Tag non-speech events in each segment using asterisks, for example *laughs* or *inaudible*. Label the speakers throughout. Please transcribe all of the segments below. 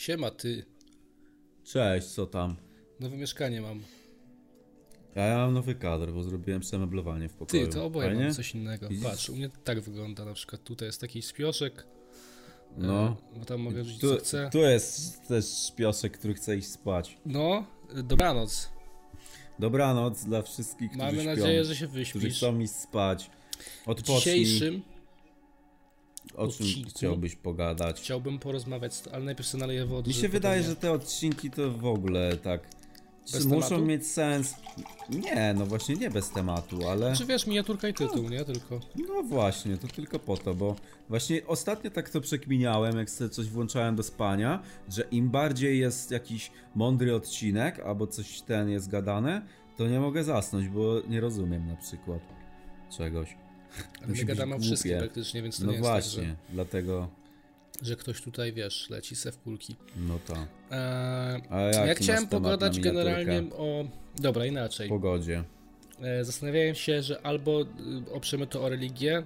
Speaker 1: Siema, ty.
Speaker 2: Cześć, co tam?
Speaker 1: Nowe mieszkanie mam.
Speaker 2: Ja, ja mam nowy kadr, bo zrobiłem przemeblowanie w pokoju.
Speaker 1: Ty, to oboje
Speaker 2: Fajnie?
Speaker 1: mamy coś innego.
Speaker 2: Widzisz?
Speaker 1: Patrz, u mnie tak wygląda na przykład. Tutaj jest taki śpioszek,
Speaker 2: No.
Speaker 1: bo tam mogę rzucić
Speaker 2: Tu,
Speaker 1: co chcę.
Speaker 2: tu jest też śpiosek, który chce iść spać.
Speaker 1: No, dobranoc.
Speaker 2: Dobranoc dla wszystkich, którzy
Speaker 1: Mamy
Speaker 2: śpią,
Speaker 1: nadzieję, że się
Speaker 2: którzy
Speaker 1: wyśpisz.
Speaker 2: chcą iść spać.
Speaker 1: W
Speaker 2: Odpocznij.
Speaker 1: dzisiejszym
Speaker 2: o czym chciałbyś pogadać?
Speaker 1: chciałbym porozmawiać, ale najpierw sobie naleję wody.
Speaker 2: Mi się wydaje,
Speaker 1: potem
Speaker 2: że te odcinki to w ogóle tak...
Speaker 1: Bez
Speaker 2: muszą
Speaker 1: tematu?
Speaker 2: mieć sens. Nie, no właśnie nie bez tematu, ale...
Speaker 1: nie- Czy wiesz, miniaturka i tytuł, nie? Tylko.
Speaker 2: No właśnie, to tylko po to, bo właśnie ostatnio tak to przekminiałem, jak sobie coś włączałem do spania, że im bardziej jest jakiś mądry odcinek, albo coś ten jest gadane, to nie mogę zasnąć, bo nie rozumiem na przykład czegoś.
Speaker 1: Ale my gadamy o wszystkim praktycznie, więc to
Speaker 2: No
Speaker 1: nie
Speaker 2: właśnie,
Speaker 1: jest
Speaker 2: dlatego,
Speaker 1: tak, że, że ktoś tutaj, wiesz, leci se w kulki.
Speaker 2: no to.
Speaker 1: Eee,
Speaker 2: A jaki
Speaker 1: ja chciałem pogadać generalnie o... Dobra, inaczej.
Speaker 2: Pogodzie.
Speaker 1: E, Zastanawiałem się, że albo y, oprzemy to o religię,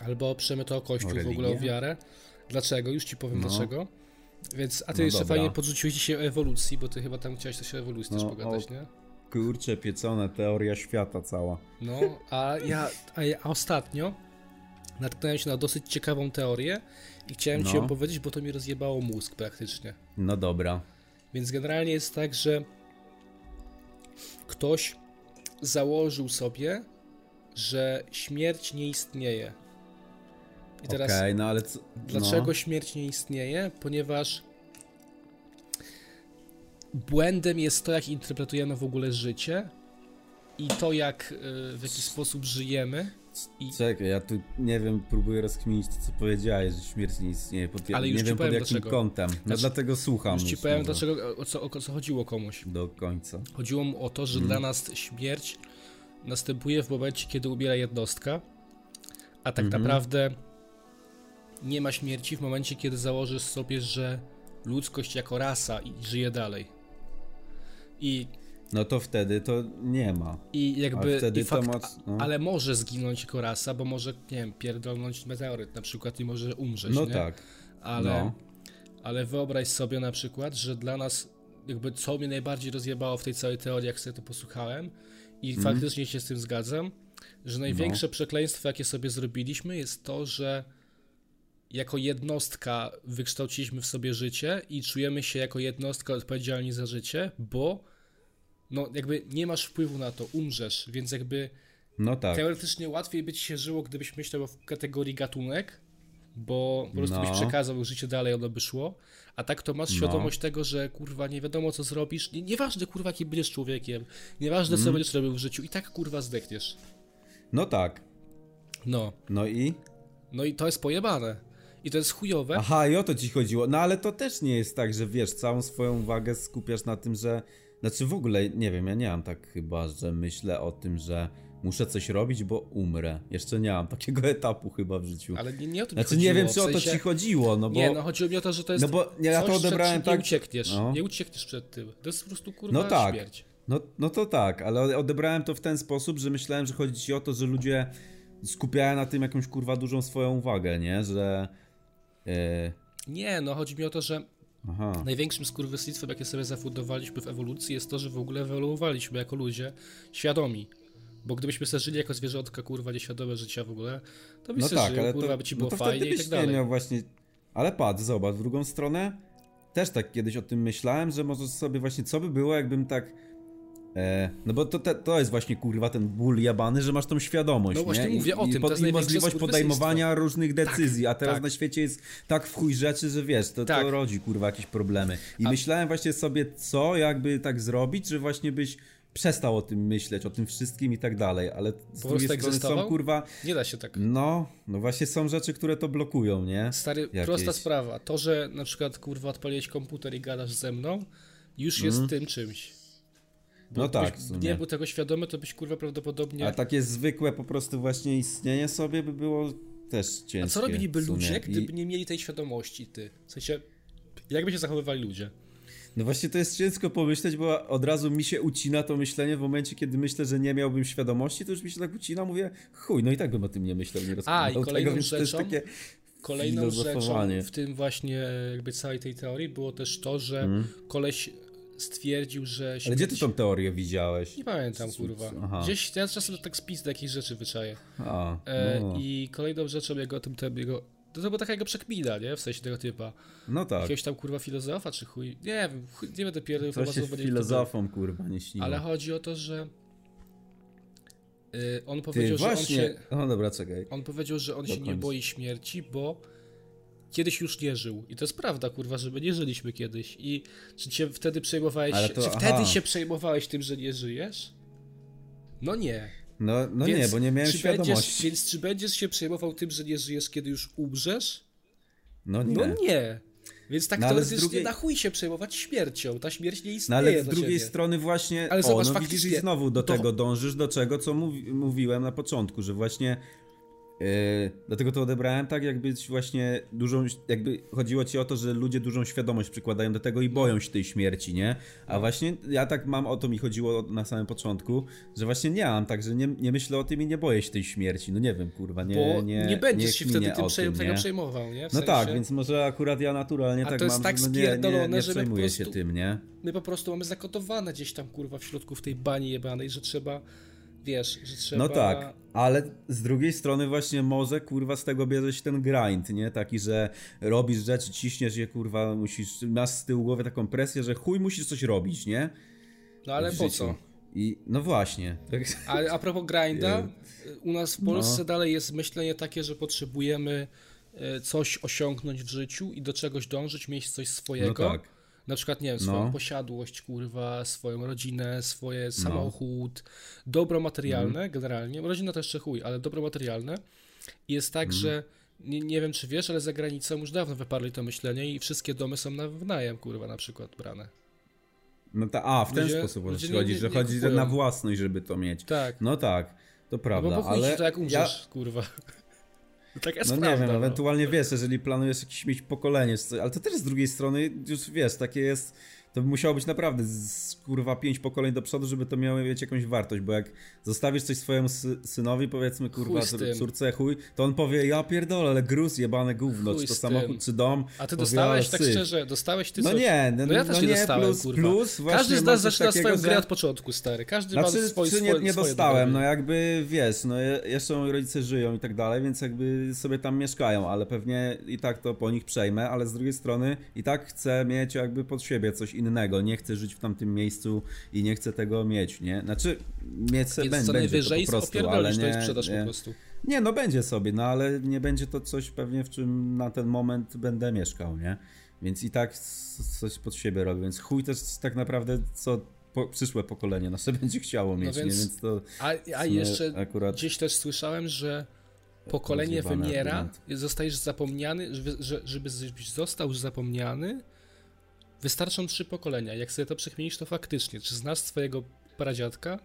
Speaker 1: albo oprzemy to o kościół,
Speaker 2: O
Speaker 1: w ogóle o wiarę. Dlaczego? Już ci powiem
Speaker 2: No.
Speaker 1: dlaczego. Więc, a ty
Speaker 2: No
Speaker 1: jeszcze
Speaker 2: dobra.
Speaker 1: fajnie podrzuciłeś dzisiaj o ewolucji, bo ty chyba tam chciałeś coś o ewolucji też
Speaker 2: No,
Speaker 1: pogadać,
Speaker 2: o-
Speaker 1: nie?
Speaker 2: Kurcze, piecone, teoria świata cała.
Speaker 1: No, a ja, a ja ostatnio natknąłem się na dosyć ciekawą teorię i chciałem ci
Speaker 2: No.
Speaker 1: ją powiedzieć, bo to mi rozjebało mózg praktycznie.
Speaker 2: No dobra.
Speaker 1: Więc generalnie jest tak, że ktoś założył sobie, że śmierć nie istnieje. I teraz
Speaker 2: Okej, no ale co...
Speaker 1: dlaczego
Speaker 2: No.
Speaker 1: śmierć nie istnieje? Ponieważ błędem jest to, jak interpretujemy w ogóle życie i to, jak y, w jaki sposób żyjemy. I
Speaker 2: Czekaj, ja tu nie wiem, próbuję rozkminić to, co powiedziałeś, że śmierć nie istnieje. Pod,
Speaker 1: Ale
Speaker 2: nie
Speaker 1: już ci
Speaker 2: wiem pod jakim
Speaker 1: dlaczego.
Speaker 2: kątem. No
Speaker 1: Znaczy,
Speaker 2: dlatego słucham.
Speaker 1: już ci powiem,
Speaker 2: może
Speaker 1: dlaczego, o co, o co chodziło komuś.
Speaker 2: Do końca.
Speaker 1: Chodziło mu o to, że
Speaker 2: Mhm.
Speaker 1: dla nas śmierć następuje w momencie, kiedy umiera jednostka, a tak
Speaker 2: Mhm.
Speaker 1: naprawdę nie ma śmierci w momencie, kiedy założysz sobie, że ludzkość jako rasa i żyje dalej. I,
Speaker 2: No to wtedy to nie ma.
Speaker 1: i jakby.
Speaker 2: A wtedy
Speaker 1: i
Speaker 2: to
Speaker 1: fakt,
Speaker 2: moc- no.
Speaker 1: Ale może zginąć jako rasa, bo może, nie wiem, pierdolnąć meteoryt na przykład i może umrzeć.
Speaker 2: No
Speaker 1: nie?
Speaker 2: tak.
Speaker 1: Ale,
Speaker 2: No.
Speaker 1: ale wyobraź sobie na przykład, że dla nas, jakby co mnie najbardziej rozjebało w tej całej teorii, jak sobie to posłuchałem, i
Speaker 2: Mhm.
Speaker 1: faktycznie się z tym zgadzam, że największe przekleństwo, jakie sobie zrobiliśmy, jest to, że jako jednostka wykształciliśmy w sobie życie i czujemy się jako jednostka odpowiedzialni za życie, bo no jakby nie masz wpływu na to, umrzesz, więc jakby
Speaker 2: No tak.
Speaker 1: Teoretycznie łatwiej by ci się żyło, gdybyś myślał w kategorii gatunek, bo po prostu
Speaker 2: No.
Speaker 1: byś przekazał życie dalej, ono by szło. A tak to masz
Speaker 2: No.
Speaker 1: świadomość tego, że kurwa nie wiadomo co zrobisz. Nie, nieważne kurwa jaki będziesz człowiekiem, nieważne co będziesz robił w życiu, i tak kurwa zdechniesz.
Speaker 2: No tak.
Speaker 1: No.
Speaker 2: No i?
Speaker 1: No i to jest pojebane. I to jest chujowe.
Speaker 2: Aha, i o to ci chodziło. No ale to też nie jest tak, że wiesz, całą swoją uwagę skupiasz na tym, że. Znaczy w ogóle, nie wiem, ja nie mam tak chyba, że myślę o tym, że muszę coś robić, bo umrę. Jeszcze nie mam takiego *laughs* etapu chyba w życiu.
Speaker 1: Ale nie, nie o to mi
Speaker 2: Znaczy
Speaker 1: chodziło.
Speaker 2: nie wiem, czy o to
Speaker 1: sensie-
Speaker 2: ci chodziło, no bo.
Speaker 1: Nie, no chodziło mi o to, że to jest
Speaker 2: No bo ja
Speaker 1: coś,
Speaker 2: to odebrałem
Speaker 1: czym nie
Speaker 2: tak-
Speaker 1: uciekniesz.
Speaker 2: no.
Speaker 1: Nie uciekniesz przed tym. To jest po prostu kurwa
Speaker 2: No tak.
Speaker 1: śmierć.
Speaker 2: No, no to tak, ale odebrałem to w ten sposób, że myślałem, że chodzi ci o to, że ludzie skupiają na tym jakąś kurwa dużą swoją uwagę, nie? Że. E,
Speaker 1: Nie, no chodzi mi o to, że
Speaker 2: aha.
Speaker 1: Największym skurwysystwem, jakie sobie zafundowaliśmy w ewolucji, jest to, że w ogóle ewoluowaliśmy jako ludzie świadomi. Bo gdybyśmy sobie żyli jako zwierzątka, kurwa, nieświadome życia w ogóle, to byś
Speaker 2: No tak,
Speaker 1: żył,
Speaker 2: ale
Speaker 1: kurwa,
Speaker 2: to,
Speaker 1: by ci
Speaker 2: no
Speaker 1: było
Speaker 2: to
Speaker 1: fajnie i tak dalej.
Speaker 2: miał właśnie. Ale patrz, zobacz, w drugą stronę też tak kiedyś o tym myślałem, że może sobie właśnie, co by było, jakbym tak. E, no bo to, te, to jest właśnie kurwa ten ból jabany, że masz tą świadomość.
Speaker 1: No właśnie
Speaker 2: nie?
Speaker 1: mówię o
Speaker 2: I,
Speaker 1: tym,
Speaker 2: i,
Speaker 1: to jest
Speaker 2: i możliwość podejmowania różnych decyzji, a teraz
Speaker 1: tak.
Speaker 2: na świecie jest tak w chuj rzeczy, że wiesz, to,
Speaker 1: Tak.
Speaker 2: to rodzi kurwa jakieś problemy. I
Speaker 1: A-
Speaker 2: myślałem właśnie sobie, co jakby tak zrobić, że właśnie byś przestał o tym myśleć, o tym wszystkim i tak dalej, ale z
Speaker 1: prostu
Speaker 2: drugiej strony są kurwa
Speaker 1: Nie da się tak.
Speaker 2: no, no właśnie są rzeczy, które to blokują, nie?
Speaker 1: Stary,
Speaker 2: Jakieś.
Speaker 1: prosta sprawa. To, że na przykład, kurwa, odpaliłeś komputer i gadasz ze mną, już jest tym czymś.
Speaker 2: Mhm. No tak,
Speaker 1: nie był tego świadomy, to byś, kurwa, prawdopodobnie...
Speaker 2: A takie zwykłe po prostu właśnie istnienie sobie by było też ciężkie.
Speaker 1: A co robiliby ludzie,
Speaker 2: I-
Speaker 1: gdyby nie mieli tej świadomości, ty? W sensie, jakby się zachowywali ludzie?
Speaker 2: No właśnie to jest ciężko pomyśleć, bo od razu mi się ucina to myślenie w momencie, kiedy myślę, że nie miałbym świadomości, to już mi się tak ucina, mówię, chuj, no i tak bym o tym nie myślał, nie
Speaker 1: i kolejną
Speaker 2: tego, więc to jest
Speaker 1: rzeczą-
Speaker 2: takie
Speaker 1: Kolejną rzeczą w tym właśnie jakby całej tej teorii było też to, że hmm. koleś stwierdził, że...
Speaker 2: Ale gdzie ty tą teorię widziałeś?
Speaker 1: Nie pamiętam, kurwa. Aha. Gdzieś, ja czasem tak spis do jakichś rzeczy wyczaję. A, e, no. I kolejną rzeczą jego o tym, jego... To, to była taka jego przekmina, nie? W sensie tego typa.
Speaker 2: No tak.
Speaker 1: Jakiegoś tam, kurwa, filozofa, czy chuj... Nie wiem, chuj, nie będę pierdolił.
Speaker 2: To się filozofom, kurwa, nie śniło.
Speaker 1: Ale chodzi o to, że... Yy, on powiedział,
Speaker 2: Ty, właśnie...
Speaker 1: że on się...
Speaker 2: No dobra, czekaj.
Speaker 1: On powiedział, że on Do się nie boi śmierci, bo kiedyś już nie żył. I to jest prawda, kurwa, że my nie żyliśmy kiedyś. I czy cię wtedy przejmowałeś, to, czy wtedy się przejmowałeś tym, że nie żyjesz? No nie.
Speaker 2: No, no nie, bo nie miałem świadomości.
Speaker 1: Będziesz, więc czy będziesz się przejmował tym, że nie żyjesz, kiedy już umrzesz?
Speaker 2: No nie.
Speaker 1: No nie. Więc tak no, teoretycznie drugiej... na chuj się przejmować śmiercią. Ta śmierć nie istnieje.
Speaker 2: No ale z drugiej ciebie. strony właśnie, ale o, zobacz, no widzisz i znowu do tego dążysz, do czego, co mówi, mówiłem na początku, że właśnie Yy, dlatego to odebrałem tak, jakby właśnie dużą, jakby chodziło ci o to, że ludzie dużą świadomość przykładają do tego i boją się tej śmierci, nie? A właśnie ja tak mam, o to mi chodziło na samym początku, że właśnie nie mam tak, że nie, nie myślę o tym i nie boję się tej śmierci, no nie wiem, kurwa, nie
Speaker 1: Bo
Speaker 2: nie,
Speaker 1: nie będziesz się wtedy tym, tym tego przejmował, nie?
Speaker 2: W no tak, więc może akurat ja naturalnie A tak to jest mam, tak no nie, nie, nie że przejmuję prostu, się tym, nie?
Speaker 1: My po prostu mamy zakodowane gdzieś tam, kurwa, w środku w tej bani jebanej, że trzeba wiesz, że trzeba...
Speaker 2: No tak, ale z drugiej strony właśnie może, kurwa, z tego bierze się ten grind, nie? Taki, że robisz rzeczy, ciśniesz je, kurwa, musisz, masz z tyłu głowy taką presję, że chuj musisz coś robić, nie?
Speaker 1: No ale po co?
Speaker 2: I no właśnie.
Speaker 1: A, a propos grinda, *laughs* u nas w Polsce no. dalej jest myślenie takie, że potrzebujemy e, coś osiągnąć w życiu i do czegoś dążyć, mieć coś swojego. No tak na przykład, nie wiem, swoją no. posiadłość, kurwa, swoją rodzinę, swoje no. samochód, dobro materialne mm. generalnie, rodzina też jeszcze chuj, ale dobro materialne. I jest tak, mm. że nie, nie, wiem, czy wiesz, ale za granicą już dawno wyparli to myślenie i wszystkie domy są na wynajem, kurwa, na przykład brane.
Speaker 2: No ta, a, w ten ludzie, sposób ludzie chodzi, że chodzi na własność, żeby to mieć.
Speaker 1: Tak.
Speaker 2: No tak, to prawda,
Speaker 1: no bo
Speaker 2: ale...
Speaker 1: to jak umrzesz, ja... kurwa. Tak jest
Speaker 2: no
Speaker 1: prawda,
Speaker 2: nie wiem,
Speaker 1: no.
Speaker 2: ewentualnie wiesz, jeżeli planujesz jakieś mieć pokolenie, ale to też z drugiej strony już wiesz, takie jest to by musiało być naprawdę z, kurwa pięć pokoleń do przodu, żeby to miało mieć jakąś wartość, bo jak zostawisz coś swojemu sy synowi, powiedzmy, kurwa, córce chuj, to on powie, ja pierdolę, ale gruz, jebane gówno, chuj czy to samochód, czy dom.
Speaker 1: A ty dostałeś, tak szczerze, dostałeś ty
Speaker 2: no
Speaker 1: coś?
Speaker 2: No nie, no,
Speaker 1: no ja też
Speaker 2: no
Speaker 1: nie,
Speaker 2: nie
Speaker 1: dostałem,
Speaker 2: plus,
Speaker 1: kurwa.
Speaker 2: plus
Speaker 1: Każdy z nas zaczyna
Speaker 2: takiego,
Speaker 1: swoją grę od początku, stary, każdy znaczy, ma swoje,
Speaker 2: czy nie, nie dostałem, no jakby, wiesz, no jeszcze moi rodzice żyją i tak dalej, więc jakby sobie tam mieszkają, ale pewnie i tak to po nich przejmę, ale z drugiej strony i tak chcę mieć jakby pod siebie coś innego, nie chcę żyć w tamtym miejscu i nie chcę tego mieć, nie? Znaczy, mieć Więc będzie najwyżej to po prostu, ale nie,
Speaker 1: nie,
Speaker 2: po
Speaker 1: prostu.
Speaker 2: Nie, no będzie sobie, no ale nie będzie to coś pewnie, w czym na ten moment będę mieszkał, nie? Więc i tak coś pod siebie robię, więc chuj też tak naprawdę co po, przyszłe pokolenie nasze *laughs* będzie chciało mieć, no więc, nie? Więc to
Speaker 1: a, a jeszcze akurat... gdzieś też słyszałem, że pokolenie wymiera, argument. zostajesz zapomniany, żeby, żeby został zapomniany, Wystarczą trzy pokolenia. Jak sobie to przekminisz, to faktycznie. Czy znasz swojego pradziadka?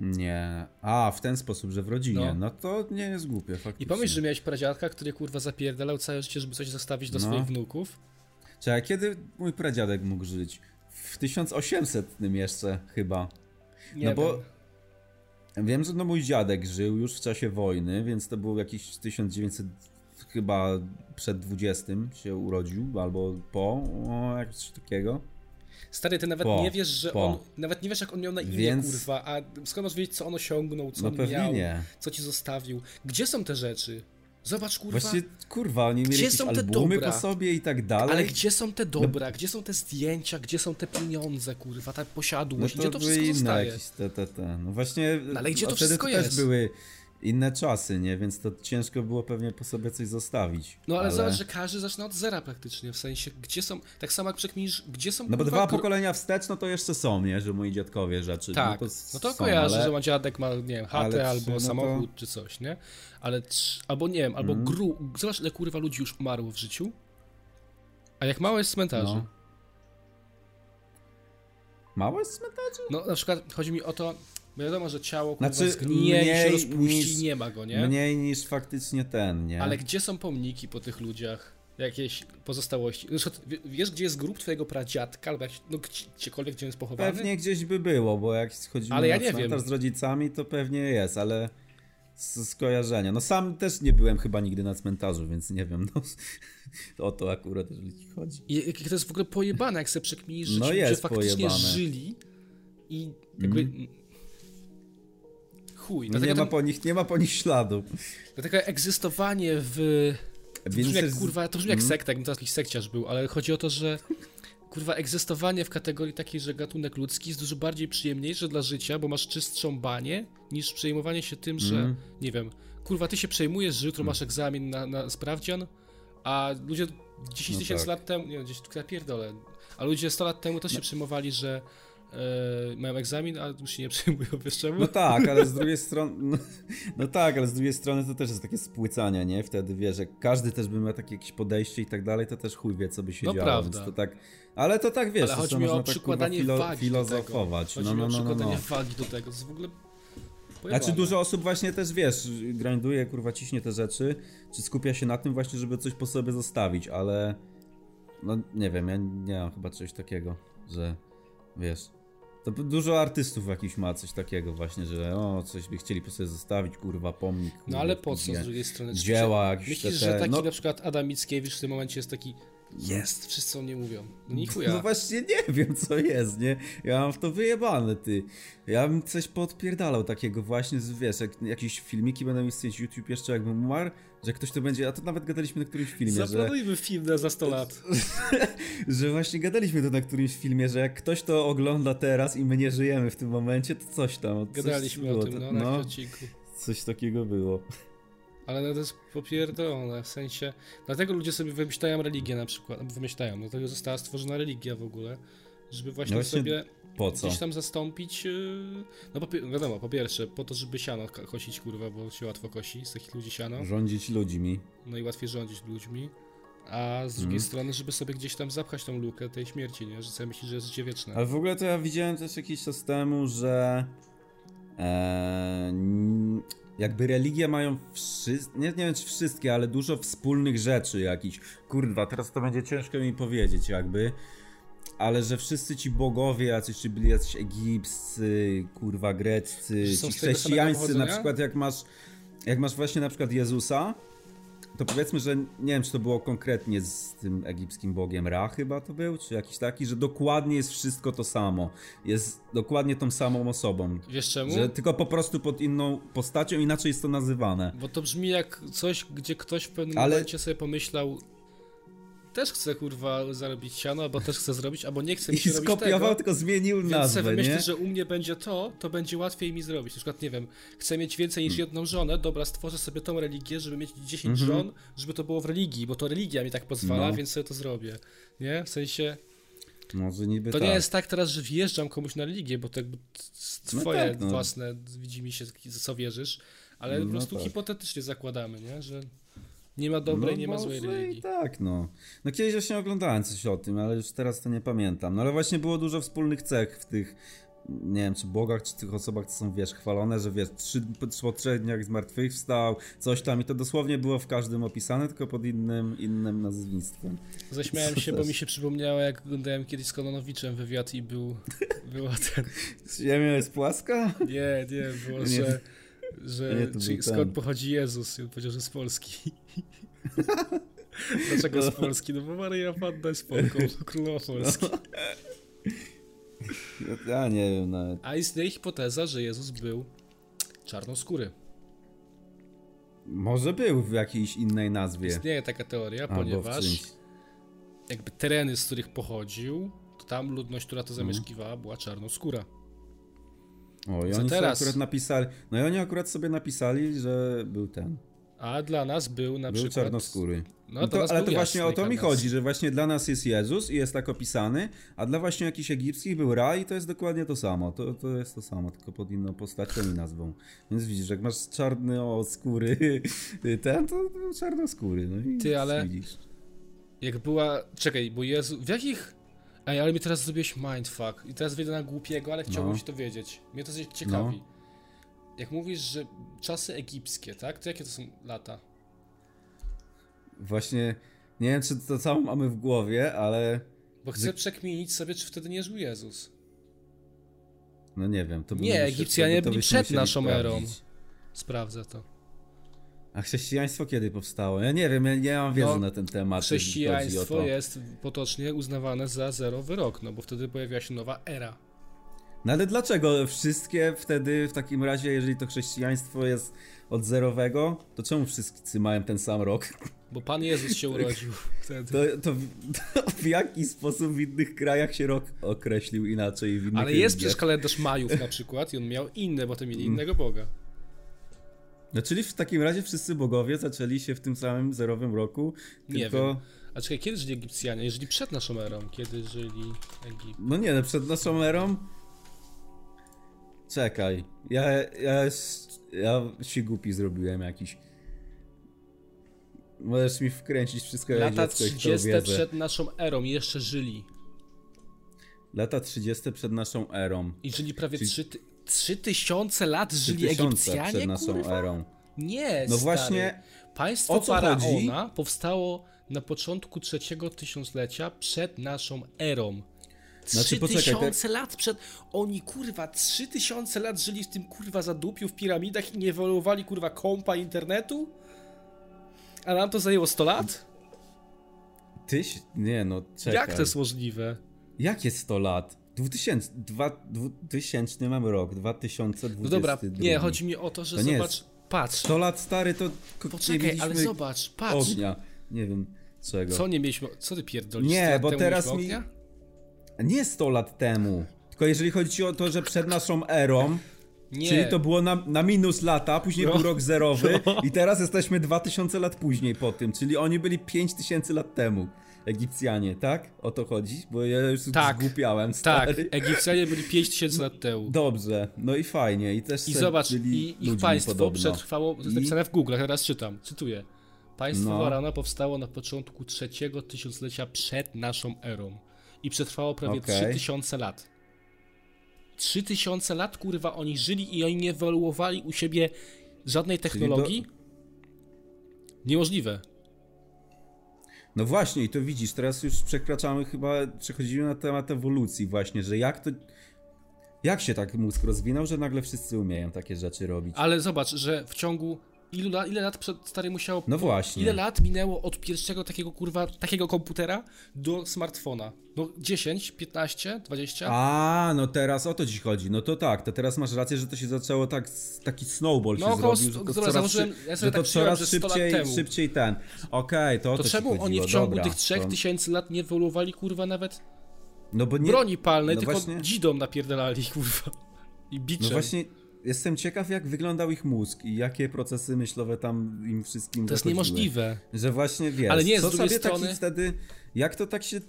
Speaker 2: Nie. A, w ten sposób, że w rodzinie. No, no to nie jest głupie, faktycznie.
Speaker 1: I pomyśl, że miałeś pradziadka, który kurwa zapierdalał całe życie, żeby coś zostawić do no. swoich wnuków.
Speaker 2: Czekaj, kiedy mój pradziadek mógł żyć? W 1800 jeszcze chyba. Nie no wiem. bo wiem, że no mój dziadek żył już w czasie wojny, więc to był jakiś 1900 chyba przed 20 się urodził, albo po, o, jakieś takiego.
Speaker 1: Stary, ty nawet po, nie wiesz, że po. on. Nawet nie wiesz, jak on miał na imię, Więc... kurwa. A skąd masz wiedzieć, co on osiągnął, co no on miał, nie. co ci zostawił? Gdzie są te rzeczy? Zobacz, kurwa.
Speaker 2: Właśnie, kurwa, oni mieli gdzie są te dobra? po sobie i tak dalej.
Speaker 1: Ale gdzie są te dobra? No. Gdzie są te zdjęcia? Gdzie są te pieniądze, kurwa, ta posiadłość? No to gdzie to wszystko zostaje? Jakieś
Speaker 2: te, te, te. No właśnie,
Speaker 1: no, ale gdzie to wszystko
Speaker 2: jest? też były inne czasy, nie? Więc to ciężko było pewnie po sobie coś zostawić.
Speaker 1: No ale, ale... zobacz, że każdy zaczyna od zera praktycznie, w sensie, gdzie są, tak samo jak przekminisz, gdzie są...
Speaker 2: No bo dwa pokolenia wstecz, no to jeszcze są, nie? Że moi dziadkowie rzeczy.
Speaker 1: Tak,
Speaker 2: no to,
Speaker 1: no to kojarzy, ale... że ma dziadek ma, nie wiem, chatę albo no samochód to... czy coś, nie? Ale, albo nie wiem, albo mm. gru... Zobacz, ile kurwa ludzi już umarło w życiu, a jak mało jest cmentarzy. No.
Speaker 2: Mało jest cmentarzy?
Speaker 1: No na przykład chodzi mi o to, wiadomo, że ciało kurwa, znaczy, zgnije mniej, się rozpuści niż, nie ma go, nie?
Speaker 2: Mniej niż faktycznie ten, nie?
Speaker 1: Ale gdzie są pomniki po tych ludziach? Jakieś pozostałości. wiesz, gdzie jest grób twojego pradziadka, albo jak, no, gdziekolwiek, gdzie jest pochowany?
Speaker 2: Pewnie gdzieś by było, bo jak chodzimy ale ja na wiem. z rodzicami, to pewnie jest, ale z skojarzenia. No sam też nie byłem chyba nigdy na cmentarzu, więc nie wiem, no, *laughs* o to akurat, jeżeli ci chodzi.
Speaker 1: I jak to jest w ogóle pojebane, jak sobie przekminisz, że no ludzie faktycznie pojebane. żyli i jakby... Mm. Chuj.
Speaker 2: No nie, ma po nich, nie ma po nich śladu.
Speaker 1: Dlatego egzystowanie w... To brzmi jak, kurwa, to brzmi jak mm. sekta, jakbym teraz jakiś sekciarz był, ale chodzi o to, że kurwa, egzystowanie w kategorii takiej, że gatunek ludzki jest dużo bardziej przyjemniejsze dla życia, bo masz czystszą banię, niż przejmowanie się tym, że, mm. nie wiem, kurwa, ty się przejmujesz, że jutro masz egzamin na, na sprawdzian, a ludzie 10 no tysięcy no tak. lat temu, nie wiem, gdzieś pierdolę, a ludzie 100 lat temu też się no. przejmowali, że e, mają egzamin, a się nie przejmują, wiesz czemu?
Speaker 2: No tak, ale z drugiej *laughs* strony, no, no, tak, ale z drugiej strony to też jest takie spłycanie, nie? Wtedy, wiesz, jak każdy też by miał takie jakieś podejście i tak dalej, to też chuj wie, co by się no działo, prawda. to tak... Ale to tak wiesz,
Speaker 1: ale chodzi mi o tak, przykładanie filo, wagi
Speaker 2: filozofować.
Speaker 1: Chodzi
Speaker 2: no, no,
Speaker 1: no,
Speaker 2: no,
Speaker 1: no, przykładanie
Speaker 2: no.
Speaker 1: wagi do tego. To jest w ogóle
Speaker 2: Pojebane. Znaczy dużo osób właśnie też, wiesz, grinduje, kurwa, ciśnie te rzeczy, czy skupia się na tym właśnie, żeby coś po sobie zostawić, ale no nie wiem, ja nie mam chyba czegoś takiego, że wiesz, to dużo artystów jakiś ma coś takiego właśnie, że o, coś by chcieli po sobie zostawić, kurwa, pomnik. Kurwa,
Speaker 1: no ale po co z drugiej strony?
Speaker 2: Dzieła jakieś
Speaker 1: Myślisz, te, że taki no... na przykład Adam Mickiewicz w tym momencie jest taki jest, wszyscy o mnie mówią. No nie chuja.
Speaker 2: No właśnie nie wiem, co jest, nie? Ja mam w to wyjebane, ty. Ja bym coś podpierdalał takiego właśnie, z, wiesz, jak, jakieś filmiki będą istnieć YouTube jeszcze jakbym umarł, że ktoś to będzie, a to nawet gadaliśmy na którymś filmie,
Speaker 1: Zaplanujmy że... film na za 100 lat. *laughs*
Speaker 2: że właśnie gadaliśmy to na którymś filmie, że jak ktoś to ogląda teraz i my nie żyjemy w tym momencie, to coś tam.
Speaker 1: Coś Gadaliśmy o tym, no, na no,
Speaker 2: Coś takiego było.
Speaker 1: Ale no to jest popierdolone, w sensie... Dlatego ludzie sobie wymyślają religię na przykład, wymyślają, dlatego została stworzona religia w ogóle, żeby właśnie, no właśnie sobie po co? gdzieś tam zastąpić... Yy, no po, wiadomo, po pierwsze, po to, żeby siano kosić, kurwa, bo się łatwo kosi z takich ludzi siano.
Speaker 2: Rządzić ludźmi.
Speaker 1: No i łatwiej rządzić ludźmi. A z drugiej mm. strony, żeby sobie gdzieś tam zapchać tą lukę tej śmierci, nie? Że sobie myśli, że jest życie wieczne.
Speaker 2: Ale w ogóle to ja widziałem też jakiś czas temu, że... Eee, jakby religie mają wszystkie, nie, nie wiem czy wszystkie, ale dużo wspólnych rzeczy jakichś. Kurwa, teraz to będzie ciężko mi powiedzieć jakby. Ale że wszyscy ci bogowie jacyś, czy byli jacyś egipscy, kurwa greccy, ci chrześcijańscy, na przykład jak masz, jak masz właśnie na przykład Jezusa, to powiedzmy, że nie wiem, czy to było konkretnie z tym egipskim bogiem Ra chyba to był, czy jakiś taki, że dokładnie jest wszystko to samo. Jest dokładnie tą samą osobą.
Speaker 1: Wiesz czemu?
Speaker 2: Że tylko po prostu pod inną postacią, inaczej jest to nazywane.
Speaker 1: Bo to brzmi jak coś, gdzie ktoś w pewnym Ale... momencie sobie pomyślał, też chce kurwa zarobić siano, albo też chce zrobić, albo nie chce mi się I
Speaker 2: skopiował,
Speaker 1: tego,
Speaker 2: tylko zmienił więc nazwę,
Speaker 1: Więc
Speaker 2: myślę,
Speaker 1: że u mnie będzie to, to będzie łatwiej mi zrobić. Na przykład, nie wiem, chcę mieć więcej niż hmm. jedną żonę, dobra, stworzę sobie tą religię, żeby mieć 10 mhm. żon, żeby to było w religii, bo to religia mi tak pozwala, no. więc sobie to zrobię. Nie? W sensie...
Speaker 2: Może niby
Speaker 1: to
Speaker 2: tak.
Speaker 1: nie jest tak teraz, że wjeżdżam komuś na religię, bo to jakby no twoje no tak, no. własne, widzi mi się, co wierzysz, ale no po prostu tak. hipotetycznie zakładamy, nie? że nie ma dobrej, no, nie ma złej religii.
Speaker 2: tak, no. No kiedyś właśnie oglądałem coś o tym, ale już teraz to nie pamiętam. No ale właśnie było dużo wspólnych cech w tych, nie wiem, czy bogach, czy tych osobach, co są, wiesz, chwalone, że wiesz, trzy, po trzech dniach zmartwychwstał, coś tam i to dosłownie było w każdym opisane, tylko pod innym, innym nazwiskiem.
Speaker 1: Zaśmiałem się, bo mi się przypomniało, jak oglądałem kiedyś z Kononowiczem wywiad i był, *laughs* była ten...
Speaker 2: Ziemia jest płaska?
Speaker 1: Nie, nie, było, nie. że że czy, skąd pochodzi Jezus? I on powiedział, że z Polski. *laughs* Dlaczego z Polski? No bo Maryja Panna jest Polką, *laughs* królowa Polski.
Speaker 2: Ja nie wiem nawet.
Speaker 1: A istnieje hipoteza, że Jezus był czarnoskóry.
Speaker 2: Może był w jakiejś innej nazwie.
Speaker 1: Istnieje taka teoria, Albo ponieważ jakby tereny, z których pochodził, to tam ludność, która to zamieszkiwała, była czarnoskóra.
Speaker 2: O, i Co oni teraz? akurat napisali. No i oni akurat sobie napisali, że był ten.
Speaker 1: A dla nas był na był przykład.
Speaker 2: czarnoskóry. No, no to, ale to właśnie o to mi chodzi, że właśnie dla nas jest Jezus i jest tak opisany, a dla właśnie jakichś egipskich był Ra i to jest dokładnie to samo. To, to jest to samo, tylko pod inną postacią i nazwą. Więc widzisz, jak masz czarny o skóry *laughs* ten, to był czarnoskóry. No i
Speaker 1: Ty, ale widzisz. jak była... Czekaj, bo Jezu... W jakich Ej, ale mi teraz zrobiłeś mindfuck i teraz wyjdę na głupiego, ale chciałbym no. się to wiedzieć. Mnie to ciekawi. No. Jak mówisz, że czasy egipskie, tak? To jakie to są lata?
Speaker 2: Właśnie nie wiem, czy to całą mamy w głowie, ale...
Speaker 1: Bo chcę przekminić sobie, czy wtedy nie żył Jezus.
Speaker 2: No nie wiem. To
Speaker 1: nie, Egipcjanie byli przed naszą erą. Sprawdzę to.
Speaker 2: A chrześcijaństwo kiedy powstało? Ja nie wiem, ja nie mam wiedzy no, na ten temat.
Speaker 1: Chrześcijaństwo jest potocznie uznawane za zerowy rok, no bo wtedy pojawiła się nowa era.
Speaker 2: No ale dlaczego wszystkie wtedy w takim razie, jeżeli to chrześcijaństwo jest od zerowego, to czemu wszyscy mają ten sam rok?
Speaker 1: Bo Pan Jezus się urodził *laughs* wtedy.
Speaker 2: To, to, to, w jaki sposób w innych krajach się rok określił inaczej? W innych
Speaker 1: Ale jest przecież kalendarz Majów na przykład i on miał inne, bo to mieli innego Boga.
Speaker 2: No czyli w takim razie wszyscy bogowie zaczęli się w tym samym zerowym roku,
Speaker 1: Nie tylko... wiem. A czekaj, kiedy żyli Egipcjanie? Jeżeli przed naszą erą, kiedy żyli Egipt?
Speaker 2: No nie, no przed naszą erą... Czekaj, ja, ja, ja się głupi zrobiłem jakiś. Możesz mi wkręcić wszystko
Speaker 1: jak Lata 30 przed naszą erą jeszcze żyli.
Speaker 2: Lata 30 przed naszą erą.
Speaker 1: I żyli prawie Czyli... 3, 3000 lat żyli Egipcjanie,
Speaker 2: przed naszą kurwa? erą.
Speaker 1: Nie, No stary. właśnie Państwo o co Faraona powstało na początku trzeciego tysiąclecia przed naszą erą. Znaczy, 3000 te... lat przed. Oni kurwa 3000 lat żyli w tym kurwa zadupiu w piramidach i nie ewoluowali kurwa kompa internetu? A nam to zajęło 100 lat?
Speaker 2: Tyś? Nie no, czekaj.
Speaker 1: Jak to jest możliwe?
Speaker 2: Jakie 100 lat? 2000, 2000 mam rok, 2022.
Speaker 1: No dobra, nie, chodzi mi o to, że to zobacz, jest. patrz.
Speaker 2: 100 lat stary to
Speaker 1: Poczekaj, ale zobacz, patrz.
Speaker 2: Ognia. Nie wiem czego.
Speaker 1: Co nie mieliśmy, co ty pierdolisz?
Speaker 2: Nie, bo teraz mi... Nie 100 lat temu. Tylko jeżeli chodzi o to, że przed naszą erą nie. Czyli to było na, na minus lata, później no. był rok zerowy no. i teraz jesteśmy 2000 lat później po tym, czyli oni byli 5000 lat temu. Egipcjanie, tak? O to chodzi? Bo ja już tak, zgłupiałem, stary.
Speaker 1: Tak, Egipcjanie byli 5000 lat temu.
Speaker 2: Dobrze, no i fajnie. I też
Speaker 1: I zobacz, i ich państwo podobno. przetrwało, to jest napisane w Google, teraz czytam, cytuję. Państwo no. Warana powstało na początku trzeciego tysiąclecia przed naszą erą i przetrwało prawie okay. 3000 lat. 3000 lat, kurwa, oni żyli i oni nie ewoluowali u siebie żadnej technologii? Do... Niemożliwe.
Speaker 2: No właśnie, i to widzisz, teraz już przekraczamy chyba, przechodzimy na temat ewolucji właśnie, że jak to... Jak się tak mózg rozwinął, że nagle wszyscy umieją takie rzeczy robić?
Speaker 1: Ale zobacz, że w ciągu ilu lat, ile lat przed stary musiał.
Speaker 2: No właśnie.
Speaker 1: Ile lat minęło od pierwszego takiego kurwa, takiego komputera do smartfona? No 10, 15, 20?
Speaker 2: A, no teraz o to ci chodzi. No to tak, to teraz masz rację, że to się zaczęło tak, taki snowball no, się około, zrobił, że to coraz, założyłem, ja że tak to coraz szybciej, szybciej ten. Okej, okay, to o to,
Speaker 1: to czemu
Speaker 2: chodziło.
Speaker 1: oni w ciągu Dobra, tych 3000 to... lat nie ewoluowali kurwa nawet no bo nie... broni palnej, no tylko właśnie... dzidą napierdalali kurwa. I biczem.
Speaker 2: No właśnie Jestem ciekaw, jak wyglądał ich mózg i jakie procesy myślowe tam im wszystkim
Speaker 1: To jest niemożliwe.
Speaker 2: Że właśnie wiesz, Ale nie, co z drugiej sobie strony... taki wtedy, jak to tak się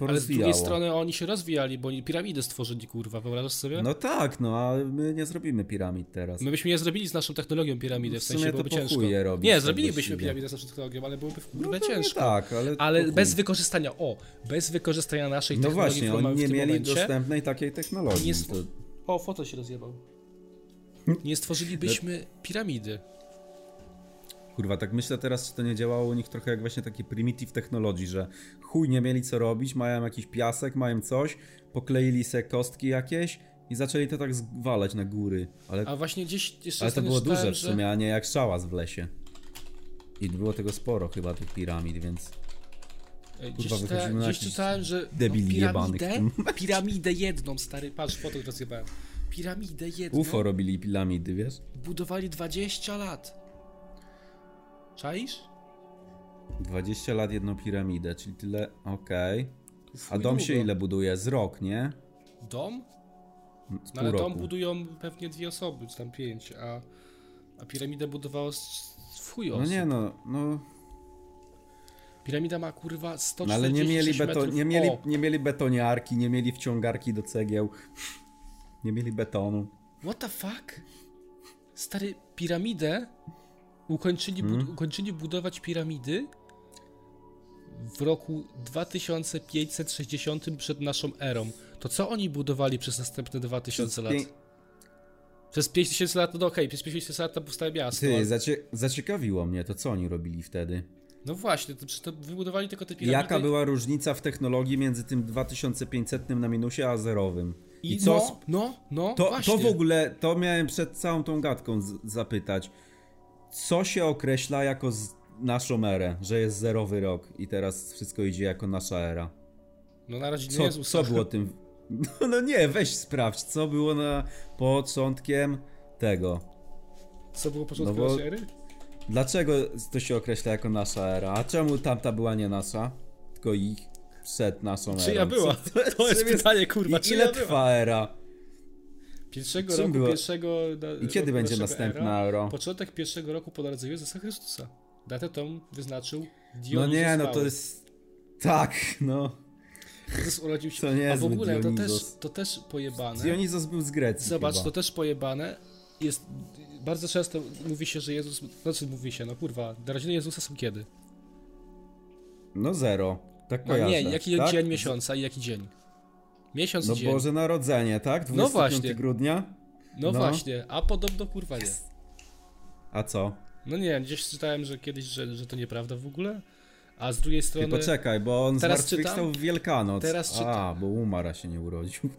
Speaker 1: ale z drugiej strony oni się rozwijali, bo oni piramidy stworzyli, kurwa, wyobrażasz sobie?
Speaker 2: No tak, no a my nie zrobimy piramid teraz.
Speaker 1: My byśmy nie zrobili z naszą technologią piramidy, w, w sensie byłoby ciężko.
Speaker 2: Robić,
Speaker 1: nie, zrobilibyśmy piramidę z naszą technologią, ale byłoby w no ciężko.
Speaker 2: tak, ale...
Speaker 1: Ale bez wykorzystania, o, bez wykorzystania naszej
Speaker 2: no
Speaker 1: technologii
Speaker 2: No właśnie, oni nie mieli momencie, dostępnej takiej technologii. Nie
Speaker 1: to... O, foto się rozjebał. Nie stworzylibyśmy piramidy.
Speaker 2: Kurwa, tak myślę teraz, czy to nie działało u nich trochę jak właśnie taki primitive technology, że chuj nie mieli co robić, mają jakiś piasek, mają coś, pokleili se kostki jakieś i zaczęli to tak zwalać na góry. Ale,
Speaker 1: a właśnie gdzieś jeszcze
Speaker 2: Ale to było duże w sumie, że... a nie jak szałas w lesie. I było tego sporo chyba tych piramid, więc...
Speaker 1: Gdzieś, Kurwa, ta, gdzieś czytałem, że debili no, piramidę, *laughs* piramidę jedną, stary, patrz, foto rozjebałem. Piramidę jedną.
Speaker 2: UFO robili piramidy, wiesz?
Speaker 1: Budowali 20 lat. Czaisz?
Speaker 2: 20 lat jedną piramidę, czyli tyle, okej. Okay. A dom się ile buduje? Z rok, nie?
Speaker 1: Dom? No, ale dom budują pewnie dwie osoby, czy tam pięć, a, a piramidę budowało chuj
Speaker 2: osób. No nie no, no...
Speaker 1: Piramida ma kurwa 140
Speaker 2: no, ale nie mieli, beton, nie, mieli, nie mieli betoniarki, nie mieli wciągarki do cegieł. Nie mieli betonu.
Speaker 1: What the fuck? Stary, piramidę ukończyli, hmm? bud ukończyli budować piramidy w roku 2560 przed naszą erą. To co oni budowali przez następne 2000 lat? Przez 5000 lat, no okej, okay, przez 5000 lat to powstaje miasto.
Speaker 2: Ty, ale... zacie zaciekawiło mnie to, co oni robili wtedy.
Speaker 1: No właśnie, to, to wybudowali tylko te piramidy.
Speaker 2: Jaka była różnica w technologii między tym 2500 na minusie a zerowym?
Speaker 1: I, I co? No, no, no
Speaker 2: to,
Speaker 1: właśnie.
Speaker 2: to w ogóle, to miałem przed całą tą gadką zapytać. Co się określa jako naszą erę, że jest zerowy rok i teraz wszystko idzie jako nasza era?
Speaker 1: No na razie
Speaker 2: co,
Speaker 1: nie Jezusa.
Speaker 2: Co było tym... *laughs* No, no nie, weź sprawdź, co było na początkiem tego.
Speaker 1: Co było początkiem no naszej ery?
Speaker 2: Dlaczego to się określa jako nasza era? A czemu tamta była nie nasza, tylko ich przed naszą erą?
Speaker 1: Czyja była? To, jest pytanie, kurwa,
Speaker 2: I ile trwa era?
Speaker 1: Pierwszego Czym roku, było? pierwszego...
Speaker 2: I kiedy będzie następna era, euro?
Speaker 1: Początek pierwszego roku po narodzeniu Jezusa Chrystusa. Datę tą wyznaczył
Speaker 2: Dionizos No nie, no to jest... Tak, no.
Speaker 1: Jezus urodził się... To nie A w ogóle to też, to też pojebane.
Speaker 2: Dionizos był z Grecji
Speaker 1: Zobacz,
Speaker 2: chyba.
Speaker 1: to też pojebane. Jest... Bardzo często mówi się, że Jezus... Znaczy mówi się, no kurwa, narodziny Jezusa są kiedy?
Speaker 2: No zero. Tak
Speaker 1: no
Speaker 2: kojarzę.
Speaker 1: nie, jaki tak? dzień miesiąca i jaki dzień? Miesiąc
Speaker 2: no
Speaker 1: dzień.
Speaker 2: Boże Narodzenie, tak? 25 no właśnie. grudnia?
Speaker 1: No, no, właśnie, a podobno kurwa nie.
Speaker 2: A co?
Speaker 1: No nie, gdzieś czytałem, że kiedyś, że, że to nieprawda w ogóle. A z drugiej strony.
Speaker 2: Ty poczekaj, bo on teraz zmartwychwstał w Wielkanoc. Teraz czytam. A, bo umarł, się nie urodził. *laughs*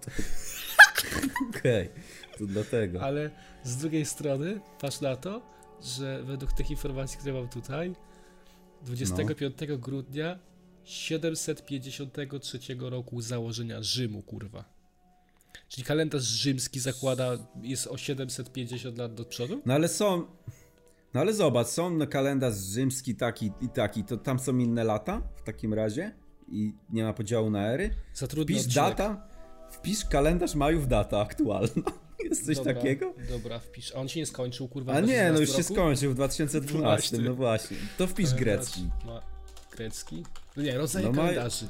Speaker 2: Okej, okay. to dlatego.
Speaker 1: Ale z drugiej strony, patrz na to, że według tych informacji, które mam tutaj, 25 no. grudnia 753 roku założenia Rzymu, kurwa. Czyli kalendarz rzymski zakłada, jest o 750 lat do przodu?
Speaker 2: No ale są. No ale zobacz, są kalendarz rzymski taki i taki, to tam są inne lata w takim razie? I nie ma podziału na ery?
Speaker 1: Zatrudnij
Speaker 2: wpisz odcinek. data, wpisz kalendarz majów data aktualna. *laughs* Jest coś
Speaker 1: dobra,
Speaker 2: takiego?
Speaker 1: Dobra, wpisz. A on się nie skończył, kurwa.
Speaker 2: A nie, no już roku? się skończył w 2012, no właśnie. To wpisz grecki.
Speaker 1: Ma... Grecki? No nie, rodzaje no kalendarzy.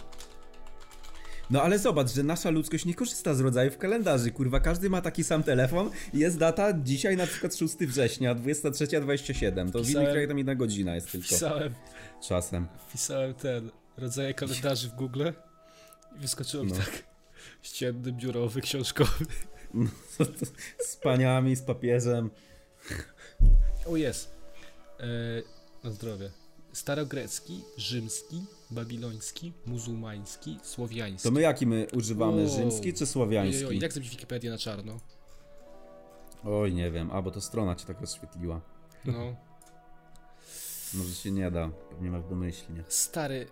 Speaker 2: No ale zobacz, że nasza ludzkość nie korzysta z rodzajów kalendarzy. Kurwa, każdy ma taki sam telefon i jest data dzisiaj na przykład 6 września, 23.27. To w innych krajach tam jedna godzina jest tylko.
Speaker 1: Wpisałem.
Speaker 2: Czasem.
Speaker 1: Wpisałem ten rodzaje kalendarzy w Google i wyskoczyło mi no. tak. Ścienny, biurowy, książkowy.
Speaker 2: No, *laughs* z paniami, z papieżem.
Speaker 1: O jest. E, na zdrowie starogrecki, rzymski, babiloński, muzułmański, słowiański.
Speaker 2: To my jaki my używamy, rzymski czy słowiański? Oj, oj,
Speaker 1: jak zrobić Wikipedię na czarno?
Speaker 2: Oj, nie wiem, a bo to strona cię tak rozświetliła.
Speaker 1: No.
Speaker 2: Może się nie da, pewnie masz domyślnie.
Speaker 1: Stary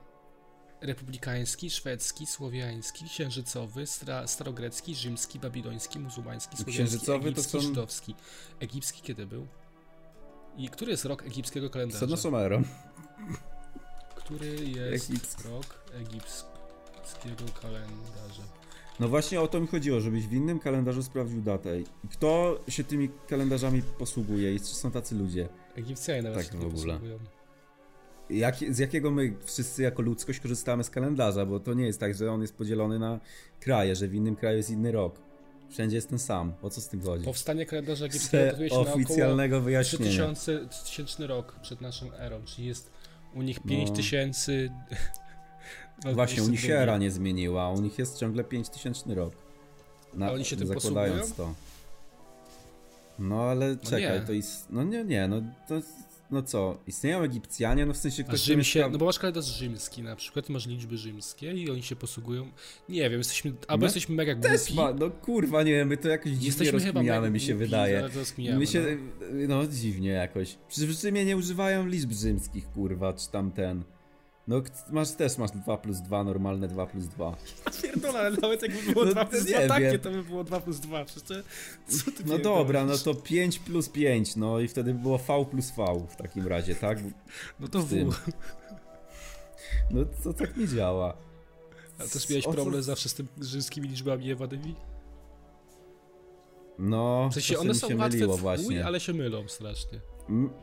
Speaker 1: republikański, szwedzki, słowiański, księżycowy, starogrecki, rzymski, babiloński, muzułmański, słowiański, księżycowy egipski, to są... żydowski. Egipski kiedy był? I który jest rok egipskiego kalendarza?
Speaker 2: Sonosomerą.
Speaker 1: Który jest Egipski. rok egipskiego kalendarza?
Speaker 2: No właśnie o to mi chodziło, żebyś w innym kalendarzu sprawdził datę. Kto się tymi kalendarzami posługuje i czy są tacy ludzie?
Speaker 1: Egipcjanie nawet tak w ogóle. Posługują.
Speaker 2: Jak, z jakiego my wszyscy jako ludzkość korzystamy z kalendarza, bo to nie jest tak, że on jest podzielony na kraje, że w innym kraju jest inny rok. Wszędzie jest ten sam. O co z tym chodzi?
Speaker 1: Powstanie kalendarza egipskiego datuje się
Speaker 2: oficjalnego na wyjaśnienia.
Speaker 1: 3000, 3000 rok przed naszą erą, czyli jest u nich 5000... No. *laughs*
Speaker 2: Właśnie, u nich się era nie zmieniła, u nich jest ciągle 5000 rok.
Speaker 1: Na, A oni się tym
Speaker 2: zakładając
Speaker 1: posługują?
Speaker 2: to. No ale no czekaj, nie. to jest. No nie, nie, no to no co, istnieją Egipcjanie, no w sensie ktoś...
Speaker 1: Rzym się, no bo masz kalendarz rzymski na przykład, masz liczby rzymskie i oni się posługują, nie wiem, jesteśmy, albo my jesteśmy mega głupi. Też
Speaker 2: ma, no kurwa, nie wiem, my to jakoś dziwnie rozkminiamy, mi się wydaje. My się, no. no dziwnie jakoś. Przecież w Rzymie nie używają liczb rzymskich, kurwa, czy tam ten... No masz też masz 2 plus 2, normalne 2 plus 2.
Speaker 1: Pierdolę, ale nawet jakby było no, 2 plus 2 takie, to by było 2 plus 2. Przecież co ty
Speaker 2: No dobra, no to 5 plus 5, no i wtedy by było V plus V w takim razie, tak?
Speaker 1: No to W.
Speaker 2: No to tak nie działa.
Speaker 1: A też miałeś problem co... zawsze z tym rzymskimi liczbami jewanymi?
Speaker 2: No,
Speaker 1: w sensie one są się łatwe myliło właśnie. ale się mylą strasznie.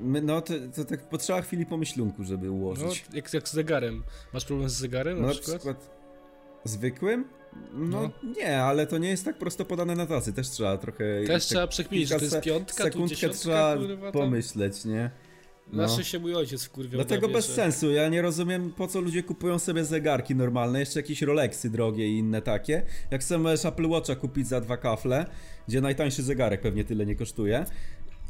Speaker 2: My, no to, to tak potrzeba chwili pomyślunku, żeby ułożyć.
Speaker 1: No, jak, jak z zegarem. Masz problem z zegarem na
Speaker 2: no,
Speaker 1: przykład? przykład
Speaker 2: zwykłym? No, no, nie, ale to nie jest tak prosto podane na tacy. Też trzeba trochę...
Speaker 1: Też tak trzeba przekminić, że to jest piątka, sekundkę tu
Speaker 2: trzeba
Speaker 1: kurwa,
Speaker 2: pomyśleć, nie?
Speaker 1: No. Zawsze się mój ojciec wkurwiał.
Speaker 2: Dlatego bez
Speaker 1: że...
Speaker 2: sensu. Ja nie rozumiem, po co ludzie kupują sobie zegarki normalne, jeszcze jakieś Rolexy drogie i inne takie. Jak możesz Apple Watcha kupić za dwa kafle, gdzie najtańszy zegarek pewnie tyle nie kosztuje.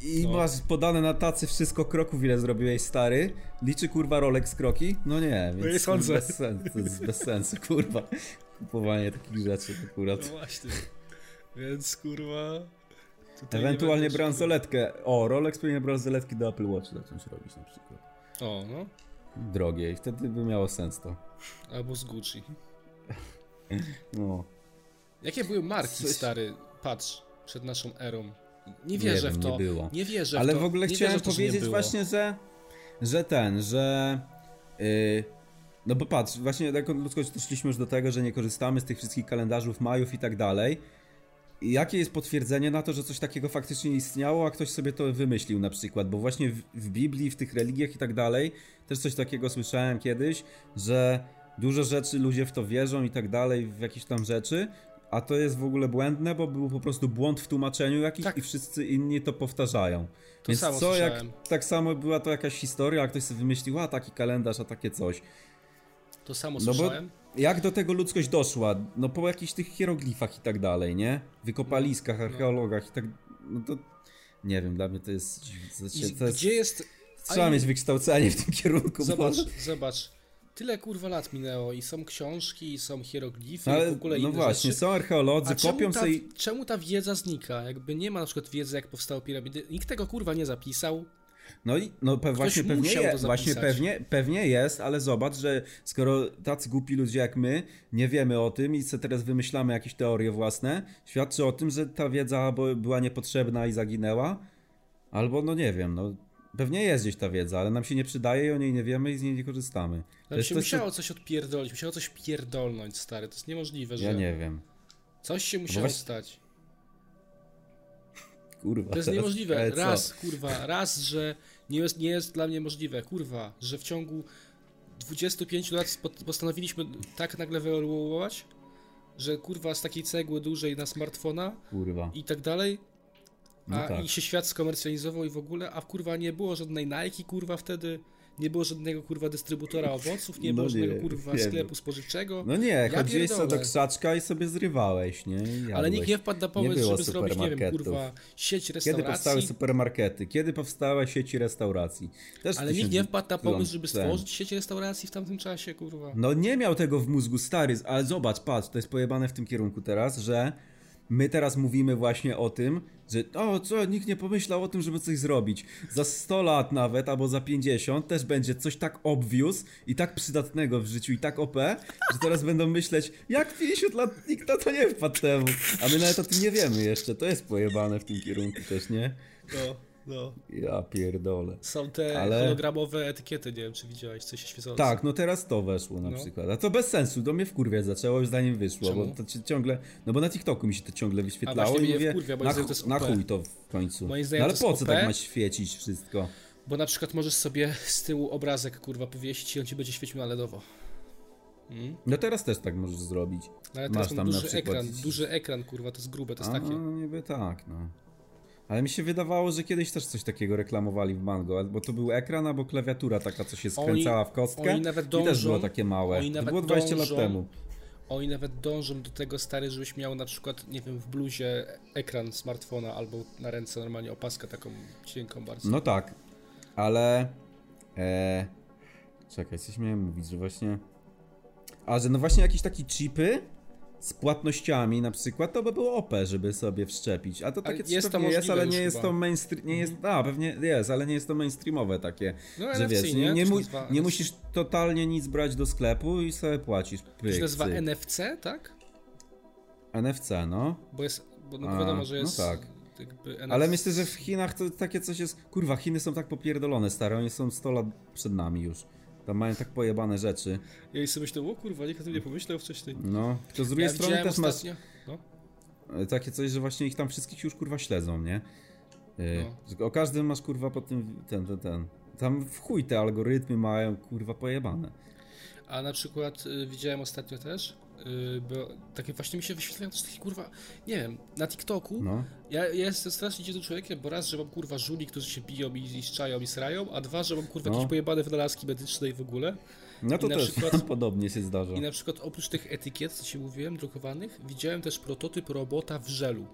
Speaker 2: I no. masz podane na tacy wszystko kroków, ile zrobiłeś stary. Liczy kurwa Rolex kroki? No nie, więc
Speaker 1: no nie sądzę.
Speaker 2: Bez sensu, to jest bez sensu, kurwa. Kupowanie takich rzeczy akurat.
Speaker 1: No właśnie. Więc kurwa...
Speaker 2: Ewentualnie bransoletkę. O, Rolex powinien bransoletki do Apple Watch zacząć robić na przykład.
Speaker 1: O, no.
Speaker 2: Drogie i wtedy by miało sens to.
Speaker 1: Albo z Gucci.
Speaker 2: No.
Speaker 1: Jakie były marki, Coś... stary? Patrz, przed naszą erą. Nie wierzę nie wiem, w to. Nie, było. nie wierzę
Speaker 2: Ale
Speaker 1: w
Speaker 2: to. w ogóle
Speaker 1: nie
Speaker 2: chciałem
Speaker 1: wierzę,
Speaker 2: powiedzieć
Speaker 1: to,
Speaker 2: właśnie, że, że ten, że. Yy, no bo patrz, właśnie jako ludzkość doszliśmy już do tego, że nie korzystamy z tych wszystkich kalendarzów majów i tak dalej. Jakie jest potwierdzenie na to, że coś takiego faktycznie istniało, a ktoś sobie to wymyślił na przykład? Bo właśnie w, w Biblii, w tych religiach i tak dalej, też coś takiego słyszałem kiedyś, że dużo rzeczy ludzie w to wierzą i tak dalej, w jakieś tam rzeczy, a to jest w ogóle błędne, bo był po prostu błąd w tłumaczeniu jakiś tak. i wszyscy inni to powtarzają. To Więc samo co, jak tak samo była to jakaś historia, a ktoś sobie wymyślił, a taki kalendarz, a takie coś.
Speaker 1: To samo no słyszałem.
Speaker 2: Jak do tego ludzkość doszła? No po jakichś tych hieroglifach i tak dalej, nie? Wykopaliskach, no, no. archeologach i tak... No to... Nie wiem, dla mnie to jest...
Speaker 1: To jest... Gdzie jest...
Speaker 2: Trzeba mieć wykształcenie w tym kierunku.
Speaker 1: Zobacz, zobacz tyle kurwa lat minęło i są książki, i są hieroglify, Ale, i w ogóle
Speaker 2: No właśnie,
Speaker 1: rzeczy.
Speaker 2: są archeolodzy, A kopią sobie...
Speaker 1: Czemu ta wiedza znika? Jakby nie ma na przykład wiedzy, jak powstały piramidy. Nikt tego kurwa nie zapisał.
Speaker 2: No i no pe właśnie, pewnie, je, właśnie pewnie, pewnie jest, ale zobacz, że skoro tacy głupi ludzie jak my nie wiemy o tym i co teraz wymyślamy jakieś teorie własne, świadczy o tym, że ta wiedza była niepotrzebna i zaginęła, albo no nie wiem, no Pewnie jest gdzieś ta wiedza, ale nam się nie przydaje i o niej nie wiemy i z niej nie korzystamy.
Speaker 1: Ale się musiało coś odpierdolić, musiało coś pierdolnąć, stary. To jest niemożliwe, że...
Speaker 2: Ja nie wiem.
Speaker 1: Coś się musiało właśnie... stać. *laughs*
Speaker 2: Kurwa.
Speaker 1: To jest niemożliwe. Raz, kurwa, raz, że nie jest, nie jest dla mnie możliwe, kurwa, że w ciągu 25 lat postanowiliśmy tak nagle wyewoluować, że kurwa z takiej cegły dużej na smartfona kurwa. i tak dalej, no a tak. i się świat skomercjalizował i w ogóle, a kurwa nie było żadnej Nike kurwa wtedy, nie było żadnego kurwa dystrybutora owoców, nie no było żadnego kurwa sklepu spożywczego.
Speaker 2: No nie, ja chodziłeś sobie do krzaczka i sobie zrywałeś, nie?
Speaker 1: Ale nikt nie wpadł na pomysł, żeby zrobić, nie wiem, kurwa, sieć restauracji.
Speaker 2: Kiedy powstały supermarkety? Kiedy powstały sieci restauracji?
Speaker 1: Też Ale nikt nie wpadł na pomysł, żeby stworzyć sieć restauracji w tamtym czasie, kurwa.
Speaker 2: No nie miał tego w mózgu stary, ale zobacz, patrz, to jest pojebane w tym kierunku teraz, że My teraz mówimy właśnie o tym, że o co, nikt nie pomyślał o tym, żeby coś zrobić. Za 100 lat nawet, albo za 50 też będzie coś tak obvious i tak przydatnego w życiu i tak OP, że teraz będą myśleć, jak 50 lat nikt na to nie wpadł temu. A my nawet o tym nie wiemy jeszcze, to jest pojebane w tym kierunku też, nie?
Speaker 1: No. No.
Speaker 2: Ja pierdolę.
Speaker 1: Są te Ale... hologramowe etykiety, nie wiem czy widziałeś, coś świecące.
Speaker 2: Tak, no teraz to weszło na no. przykład. A to bez sensu, do mnie w kurwie zaczęło, już zanim wyszło, Czemu? bo to ciągle, no bo na TikToku mi się to ciągle wyświetlało i mówię, wkurwia, na, to jest na chuj to w końcu. no ale po co tak ma świecić wszystko?
Speaker 1: Bo na przykład możesz sobie z tyłu obrazek kurwa powiesić i on ci będzie świecił na LEDowo.
Speaker 2: Hmm? No teraz też tak możesz zrobić.
Speaker 1: No ale teraz Masz tam duży przykład... ekran, duży ekran kurwa, to jest grube, to jest A, takie.
Speaker 2: No niby tak, no. Ale mi się wydawało, że kiedyś też coś takiego reklamowali w Mango, albo to był ekran, albo klawiatura taka, co się skręcała w kostkę oni nawet dążą, i też było takie małe. To było 20 dążą, lat temu.
Speaker 1: Oni nawet dążą do tego, stary, żebyś miał na przykład, nie wiem, w bluzie ekran smartfona albo na ręce normalnie opaskę taką cienką bardzo.
Speaker 2: No tak, ale... E... Czekaj, coś miałem mówić, że właśnie... A, że no właśnie jakieś takie chipy z płatnościami na przykład, to by było OP, żeby sobie wszczepić. A to takie coś jest, to jest, ale nie jest to mainstream, nie jest, a pewnie jest, ale nie jest to mainstreamowe takie, no, że NFC, wiesz, nie, nie, mu, nie musisz totalnie nic brać do sklepu i sobie płacisz. Pyk, to
Speaker 1: się nazywa cyk. NFC, tak?
Speaker 2: NFC, no.
Speaker 1: Bo jest, bo no wiadomo, że no jest...
Speaker 2: No tak. Ale myślę, że w Chinach to takie coś jest. Kurwa, Chiny są tak popierdolone, stare, oni są 100 lat przed nami już. Tam mają tak pojebane rzeczy.
Speaker 1: Ja i sobie myślę, o kurwa, nikt o tym nie pomyślał wcześniej.
Speaker 2: No, to z drugiej ja strony też ostatnio... masz no. takie coś, że właśnie ich tam wszystkich już kurwa śledzą, nie? Y, no. O każdym masz kurwa po tym, ten, ten, ten. Tam w chuj te algorytmy mają kurwa pojebane.
Speaker 1: A na przykład y, widziałem ostatnio też, bo takie właśnie mi się wyświetlają też takie kurwa, nie wiem, na TikToku. No. Ja, ja jestem strasznie dziwnym człowiekiem, bo raz, że mam kurwa żuli, którzy się biją i, i szczają i srają, a dwa, że mam kurwa no. jakieś pojebane wynalazki medyczne i w ogóle.
Speaker 2: No to też przykład, *laughs* podobnie się zdarza.
Speaker 1: I na przykład oprócz tych etykiet, co ci mówiłem, drukowanych, widziałem też prototyp robota w żelu.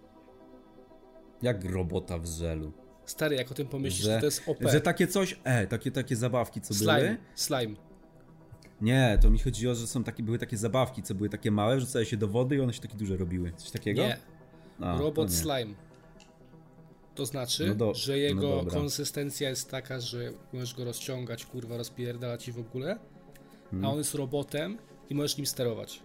Speaker 2: Jak robota w żelu?
Speaker 1: Stary, jak o tym pomyślisz, że, to, to jest OP.
Speaker 2: Że takie coś, e, takie, takie zabawki, co
Speaker 1: slime,
Speaker 2: były?
Speaker 1: Slime.
Speaker 2: Nie, to mi chodziło, że są takie, były takie zabawki, co były takie małe, rzucały się do wody i one się takie duże robiły. Coś takiego?
Speaker 1: Nie.
Speaker 2: A,
Speaker 1: Robot
Speaker 2: to nie.
Speaker 1: slime. To znaczy,
Speaker 2: No do-
Speaker 1: że
Speaker 2: no
Speaker 1: jego
Speaker 2: dobra.
Speaker 1: konsystencja jest taka, że możesz go rozciągać, kurwa, rozpierdalać i w ogóle,
Speaker 2: Hmm.
Speaker 1: a on jest robotem i możesz nim sterować.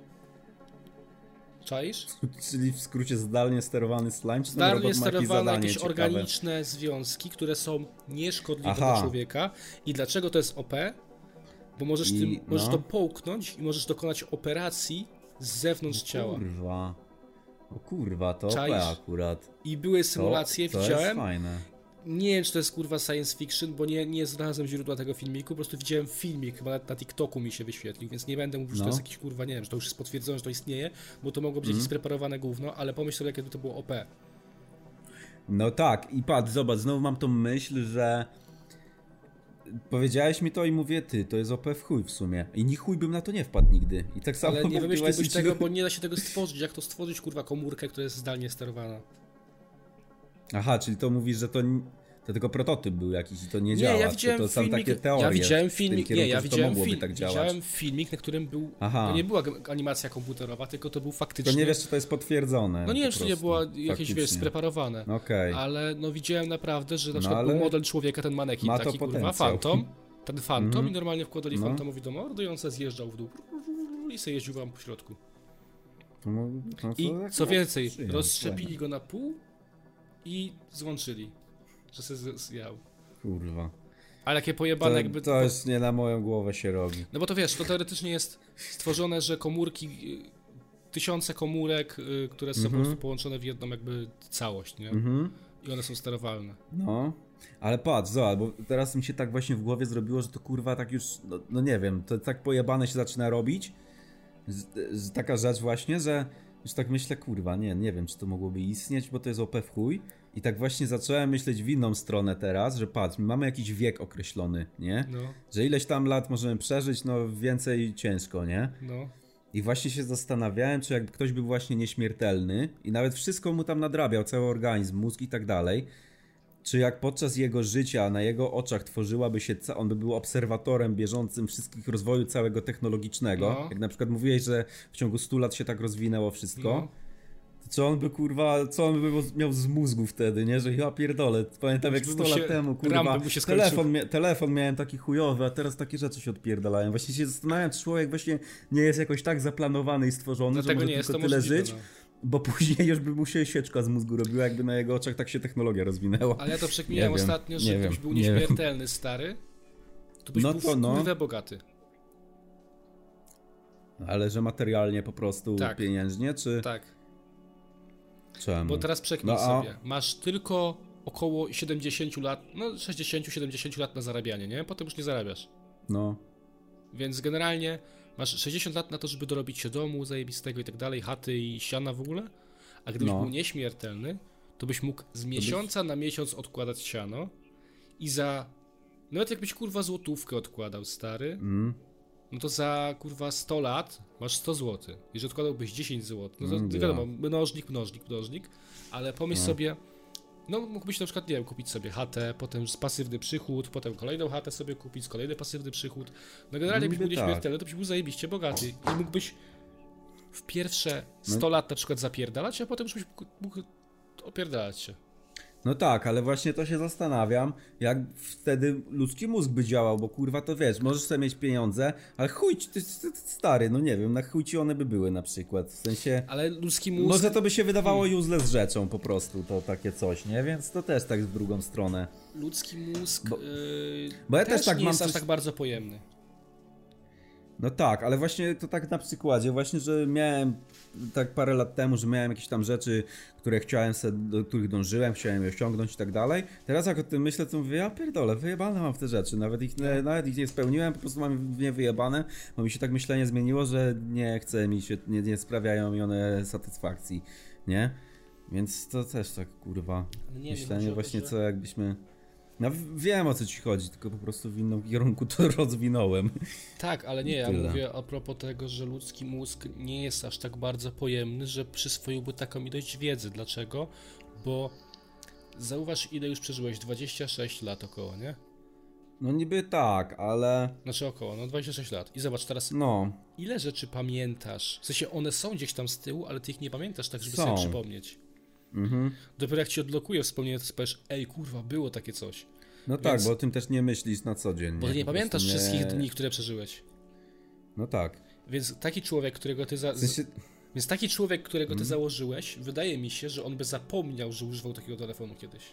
Speaker 1: Czaisz? *laughs*
Speaker 2: Czyli w skrócie zdalnie sterowany slime, czy
Speaker 1: Zdalnie
Speaker 2: jakieś
Speaker 1: sterowane jakieś
Speaker 2: ciekawe?
Speaker 1: organiczne związki, które są nieszkodliwe
Speaker 2: Aha.
Speaker 1: dla człowieka. I dlaczego to jest OP? Bo możesz,
Speaker 2: I-
Speaker 1: tym, możesz
Speaker 2: no.
Speaker 1: to połknąć i możesz dokonać operacji z zewnątrz ciała.
Speaker 2: Kurwa. O kurwa, to
Speaker 1: Czaisz?
Speaker 2: OP akurat.
Speaker 1: I były
Speaker 2: To,
Speaker 1: symulacje,
Speaker 2: to
Speaker 1: widziałem.
Speaker 2: jest fajne.
Speaker 1: Nie wiem, czy to jest kurwa science fiction, bo nie, nie znalazłem źródła tego filmiku, po prostu widziałem filmik, chyba na, na TikToku mi się wyświetlił, więc nie będę mówił, że to
Speaker 2: No.
Speaker 1: jest jakiś kurwa, nie wiem, że to już jest potwierdzone, że to istnieje, bo to mogło być jakieś spreparowane gówno, ale pomyśl sobie, jakie to było OP.
Speaker 2: No tak, i patrz, zobacz, znowu mam tą myśl, że powiedziałeś mi to i mówię, ty, to jest OP w chuj w sumie. I ni chuj bym na to nie wpadł nigdy. I tak samo
Speaker 1: Ale nie *laughs* wymyśliłbyś tego, bo nie da się tego stworzyć. Jak to stworzyć, kurwa, komórkę, która jest zdalnie sterowana?
Speaker 2: Aha, czyli to mówisz, że to, to tylko prototyp był jakiś i to nie,
Speaker 1: Nie,
Speaker 2: działa.
Speaker 1: ja
Speaker 2: to-
Speaker 1: widziałem
Speaker 2: to są
Speaker 1: filmik,
Speaker 2: takie teorie.
Speaker 1: ja widziałem filmik, nie,
Speaker 2: kierunku,
Speaker 1: ja
Speaker 2: że to
Speaker 1: widziałem, film,
Speaker 2: tak działać.
Speaker 1: widziałem filmik, na którym był,
Speaker 2: Aha.
Speaker 1: to nie była animacja komputerowa, tylko to był faktycznie...
Speaker 2: To nie wiesz, czy to jest potwierdzone.
Speaker 1: No nie wiem, czy to nie było jakieś, wiesz, spreparowane.
Speaker 2: Okej.
Speaker 1: Ale no widziałem naprawdę, że na
Speaker 2: No,
Speaker 1: przykład
Speaker 2: ale
Speaker 1: był model człowieka, ten manekin
Speaker 2: ma to
Speaker 1: taki kurwa,
Speaker 2: potencjał.
Speaker 1: fantom, *laughs* ten fantom
Speaker 2: Mhm.
Speaker 1: i normalnie wkładali
Speaker 2: No.
Speaker 1: fantomowi do mordy i on se zjeżdżał w dół i sobie jeździł wam po środku.
Speaker 2: No, no to
Speaker 1: I co więcej, rozszczepili go na pół i złączyli, że z- zjał.
Speaker 2: Kurwa.
Speaker 1: Ale jakie pojebane
Speaker 2: To,
Speaker 1: jakby...
Speaker 2: to już nie na moją głowę się robi.
Speaker 1: No bo to wiesz, to teoretycznie jest stworzone, że komórki, tysiące komórek, y, które są po prostu połączone w jedną jakby całość, nie?
Speaker 2: Mhm.
Speaker 1: I one są sterowalne.
Speaker 2: No. Ale patrz, zobacz, bo teraz mi się tak właśnie w głowie zrobiło, że to kurwa tak już, no, no nie wiem, to tak pojebane się zaczyna robić. Z, z, taka rzecz właśnie, że już tak myślę, kurwa, nie, nie wiem, czy to mogłoby istnieć, bo to jest OP w chuj. I tak właśnie zacząłem myśleć w inną stronę teraz, że patrz, my mamy jakiś wiek określony, nie?
Speaker 1: No,
Speaker 2: Że ileś tam lat możemy przeżyć, no więcej ciężko, nie?
Speaker 1: no.
Speaker 2: I właśnie się zastanawiałem, czy jakby ktoś był właśnie nieśmiertelny i nawet wszystko mu tam nadrabiał, cały organizm, mózg i tak dalej, czy jak podczas jego życia na jego oczach tworzyłaby się, on by był obserwatorem bieżącym wszystkich rozwoju całego technologicznego,
Speaker 1: No.
Speaker 2: jak na przykład mówiłeś, że w ciągu 100 lat się tak rozwinęło wszystko,
Speaker 1: No.
Speaker 2: Co on by kurwa, co on by miał z mózgu wtedy, nie? Że ja pierdolę, pamiętam jak
Speaker 1: By
Speaker 2: 100
Speaker 1: mu
Speaker 2: lat temu, kurwa, telefon, telefon miałem taki chujowy, a teraz takie rzeczy się odpierdalają. Właśnie się zastanawiam, czy człowiek właśnie nie jest jakoś tak zaplanowany i stworzony, że
Speaker 1: Dlatego
Speaker 2: może
Speaker 1: nie jest
Speaker 2: tylko
Speaker 1: to
Speaker 2: tyle żyć,
Speaker 1: no.
Speaker 2: bo *laughs* później już by mu się sieczka z mózgu robiła, jakby na jego oczach tak się technologia rozwinęła.
Speaker 1: Ale ja to przekminiałem
Speaker 2: wiem,
Speaker 1: ostatnio, że gdybyś
Speaker 2: wiem,
Speaker 1: był
Speaker 2: nie wiem.
Speaker 1: nieśmiertelny, stary, to byś
Speaker 2: No
Speaker 1: był
Speaker 2: to no.
Speaker 1: bogaty.
Speaker 2: Ale że materialnie po prostu,
Speaker 1: Tak.
Speaker 2: pieniężnie, czy
Speaker 1: Tak.
Speaker 2: Czemu?
Speaker 1: Bo teraz przekmij
Speaker 2: No, a-
Speaker 1: sobie. Masz tylko około 70 lat, no 60-70 lat na zarabianie, nie? Potem już nie zarabiasz.
Speaker 2: No,
Speaker 1: Więc generalnie masz 60 lat na to, żeby dorobić się domu zajebistego i tak dalej, chaty i siana w ogóle. A gdybyś
Speaker 2: No.
Speaker 1: był nieśmiertelny, to byś mógł z miesiąca na miesiąc odkładać siano i za. Nawet jakbyś kurwa złotówkę odkładał, stary,
Speaker 2: mm,
Speaker 1: no to za kurwa 100 lat masz 100 zł. Jeżeli odkładałbyś 10 zł, no to
Speaker 2: Mm,
Speaker 1: wiadomo,
Speaker 2: ja.
Speaker 1: mnożnik, mnożnik, mnożnik, ale pomyśl
Speaker 2: No.
Speaker 1: sobie, no mógłbyś na przykład, nie wiem, kupić sobie chatę, potem pasywny przychód, potem kolejną chatę sobie kupić, kolejny pasywny przychód. No generalnie jakbyś był
Speaker 2: tak.
Speaker 1: nieśmiertelny, to byś był zajebiście bogaty i mógłbyś w pierwsze
Speaker 2: No.
Speaker 1: 100 lat na przykład zapierdalać, a potem już byś mógł opierdalać się.
Speaker 2: No tak, ale właśnie to się zastanawiam, jak wtedy ludzki mózg by działał, bo kurwa to wiesz, możesz sobie mieć pieniądze, ale chuj, ci- ty, ty, ty, stary, no nie wiem, na chuj ci one by były na przykład, w sensie...
Speaker 1: Ale ludzki mózg...
Speaker 2: Może to by się wydawało useless rzeczą po prostu, to takie coś, nie? Więc to też tak w drugą stronę.
Speaker 1: Ludzki mózg
Speaker 2: Bo-
Speaker 1: yy,
Speaker 2: bo ja
Speaker 1: też,
Speaker 2: też tak
Speaker 1: nie
Speaker 2: mam
Speaker 1: jest aż
Speaker 2: coś-
Speaker 1: tak bardzo pojemny.
Speaker 2: No tak, ale właśnie to tak na przykładzie, właśnie, że miałem tak parę lat temu, że miałem jakieś tam rzeczy, które chciałem sobie, do których dążyłem, chciałem je osiągnąć i tak dalej. Teraz jak o tym myślę, to mówię, ja pierdolę, wyjebane mam w te rzeczy, nawet ich, nie, nawet ich nie spełniłem, po prostu mam nie wyjebane, bo mi się tak myślenie zmieniło, że nie chce mi się, nie, nie sprawiają mi one satysfakcji, nie? Więc to też tak, kurwa,
Speaker 1: nie,
Speaker 2: myślenie
Speaker 1: to,
Speaker 2: właśnie,
Speaker 1: że-
Speaker 2: co jakbyśmy... No wiem o co ci chodzi, tylko po prostu w innym kierunku to *laughs* rozwinąłem.
Speaker 1: Tak, ale nie, ja mówię a propos tego, że ludzki mózg nie jest aż tak bardzo pojemny, że przyswoiłby taką ilość wiedzy. Dlaczego? Bo zauważ, ile już przeżyłeś? 26 lat około, nie?
Speaker 2: No niby tak, ale
Speaker 1: Znaczy około, no 26 lat. I zobacz teraz,
Speaker 2: no,
Speaker 1: ile rzeczy pamiętasz? W sensie one są gdzieś tam z tyłu, ale ty ich nie pamiętasz tak, żeby
Speaker 2: Są.
Speaker 1: sobie przypomnieć. Mhm. Dopiero jak ci odblokuje wspomnienie, to powiesz, ej kurwa, było takie coś.
Speaker 2: No tak, Więc... tak, bo o tym też nie myślisz na co dzień.
Speaker 1: Bo ty nie pamiętasz nie... wszystkich dni, które przeżyłeś.
Speaker 2: No tak.
Speaker 1: Więc taki człowiek, którego ty za... w sensie... Więc taki człowiek, którego ty mhm. założyłeś, wydaje mi się, że on by zapomniał, że używał takiego telefonu kiedyś.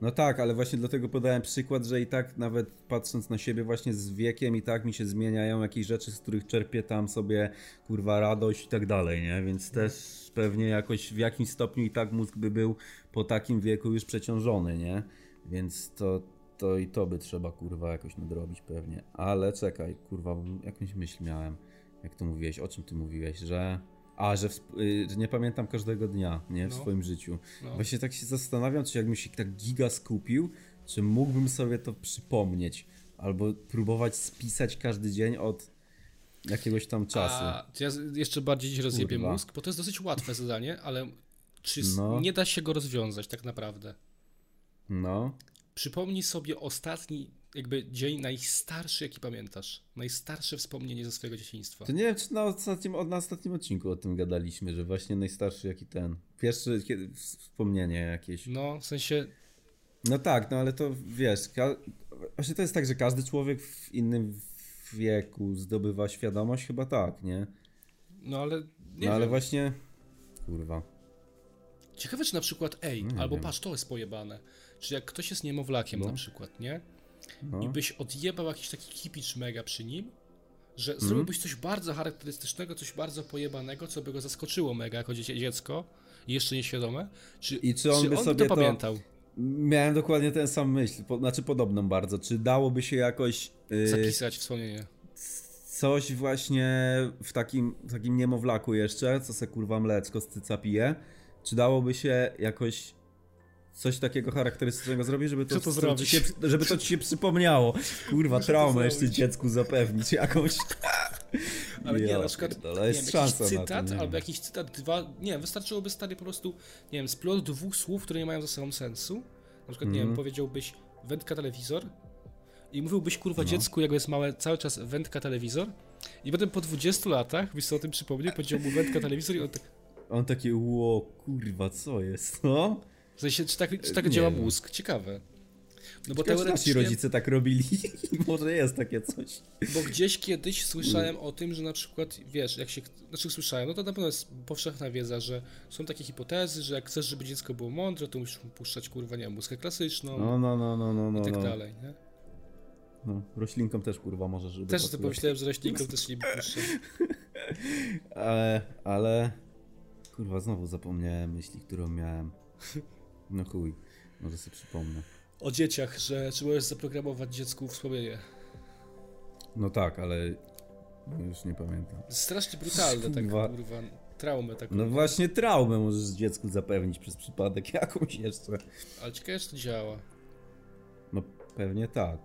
Speaker 2: No tak, ale właśnie dlatego podałem przykład, że i tak nawet patrząc na siebie właśnie z wiekiem i tak mi się zmieniają jakieś rzeczy, z których czerpię tam sobie kurwa radość i tak dalej, nie? Więc też pewnie jakoś w jakimś stopniu i tak mózg by był po takim wieku już przeciążony, nie? Więc to, to i to by trzeba kurwa jakoś nadrobić pewnie. Ale czekaj, kurwa, jakąś myśl miałem. Jak to mówiłeś? O czym ty mówiłeś? Że a, że, w, y, że nie pamiętam każdego dnia, nie? W no. swoim życiu. No. Właśnie tak się zastanawiam, czy jakbym się tak giga skupił, czy mógłbym sobie to przypomnieć. Albo próbować spisać każdy dzień od jakiegoś tam czasu. A,
Speaker 1: ja jeszcze bardziej dziś rozjebię Kurwa. mózg, bo to jest dosyć łatwe zadanie, ale czy no. nie da się go rozwiązać tak naprawdę?
Speaker 2: No.
Speaker 1: Przypomnij sobie ostatni jakby dzień najstarszy, jaki pamiętasz. Najstarsze wspomnienie ze swojego dzieciństwa.
Speaker 2: To nie wiem, czy na ostatnim, na ostatnim odcinku o tym gadaliśmy, że właśnie najstarszy jaki ten. Pierwszy kiedy, wspomnienie jakieś.
Speaker 1: No, w sensie...
Speaker 2: No tak, no ale to wiesz, właśnie to jest tak, że każdy człowiek w innym wieku zdobywa świadomość, chyba tak, nie?
Speaker 1: No ale...
Speaker 2: no ale właśnie... Kurwa.
Speaker 1: Ciekawe, czy na przykład, ej, no, albo wiem. patrz, to jest pojebane. Czy jak ktoś jest niemowlakiem no. na przykład, nie? No. i byś odjebał jakiś taki kipicz mega przy nim, że mm. zrobiłbyś coś bardzo charakterystycznego, coś bardzo pojebanego, co by go zaskoczyło mega jako dziecko jeszcze nieświadome. Czy, I czy on, czy by on sobie to pamiętał?
Speaker 2: Miałem dokładnie ten sam myśl, po, znaczy podobną bardzo. Czy dałoby się jakoś...
Speaker 1: Yy, Zapisać wspomnienie.
Speaker 2: Coś właśnie w takim, w takim niemowlaku jeszcze, co se kurwa mleczko z cyca pije, czy dałoby się jakoś coś takiego charakterystycznego zrobić, żeby to,
Speaker 1: to zrobić?
Speaker 2: Się, żeby to ci się przypomniało. Kurwa, traumę jeszcze dziecku zapewnić jakąś.
Speaker 1: Ale nie, na przykład nie jest wiem, jakiś cytat, to, albo jakiś cytat, dwa, nie wystarczyłoby stary po prostu, nie wiem, splot dwóch słów, które nie mają ze sobą sensu. Na przykład, mm. nie wiem, mhm. powiedziałbyś wędka telewizor i mówiłbyś kurwa no. dziecku, jak jest małe, cały czas wędka telewizor i potem po 20 latach, byś sobie o tym przypomniał, powiedział mu wędka telewizor i on tak...
Speaker 2: On taki, ło, kurwa, co jest, no?
Speaker 1: W sensie, czy tak, czy tak działa mózg? Ciekawe.
Speaker 2: No bo Ciekawe, teoretycznie... nasi rodzice tak robili. *laughs* Może jest takie coś.
Speaker 1: Bo gdzieś kiedyś słyszałem o tym, że na przykład, wiesz, jak się... Znaczy słyszałem, no to na pewno jest powszechna wiedza, że są takie hipotezy, że jak chcesz, żeby dziecko było mądre, to musisz mu puszczać, kurwa, nie wiem, muzykę klasyczną.
Speaker 2: No, no, no, no, no,
Speaker 1: I tak
Speaker 2: no.
Speaker 1: dalej, nie?
Speaker 2: No, roślinkom też, kurwa, może, żeby...
Speaker 1: Też to pomyślałem, że roślinkom też nie puszczę. *laughs*
Speaker 2: ale, ale... Kurwa, znowu zapomniałem myśli, którą miałem. No chuj, może sobie przypomnę.
Speaker 1: O dzieciach, że możesz zaprogramować dziecku wspomnienie.
Speaker 2: No tak, ale już nie pamiętam.
Speaker 1: Strasznie brutalne, tak kurwa, traumę taką.
Speaker 2: No właśnie traumę możesz dziecku zapewnić przez przypadek *laughs* jakąś jeszcze.
Speaker 1: Ale ciekawe, czy to działa.
Speaker 2: No pewnie tak.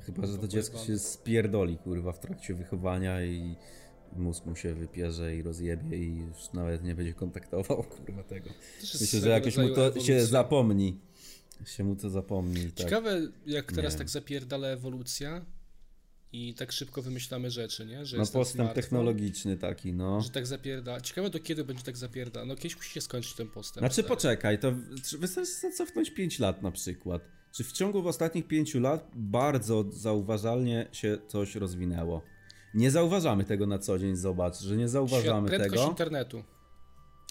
Speaker 2: Chyba, że to dziecko się spierdoli, kurwa, w trakcie wychowania i mózg mu się wypierze i rozjebie i już nawet nie będzie kontaktował, *laughs* kurwa, tego. Myślę, że jakoś mu to ewolucja. się zapomni. Się mu to zapomni. Tak.
Speaker 1: Ciekawe, jak teraz nie. tak zapierdala ewolucja i tak szybko wymyślamy rzeczy, nie? Że
Speaker 2: no postęp technologiczny taki, no.
Speaker 1: Że tak zapierda. Ciekawe do kiedy będzie tak zapierda. No kiedyś musi się skończyć ten postęp.
Speaker 2: Znaczy stary. poczekaj, to wystarczy cofnąć 5 lat na przykład. Czy w ciągu ostatnich 5 lat bardzo zauważalnie się coś rozwinęło? Nie zauważamy tego na co dzień, zobacz, że nie zauważamy
Speaker 1: Świat,
Speaker 2: tego.
Speaker 1: internetu.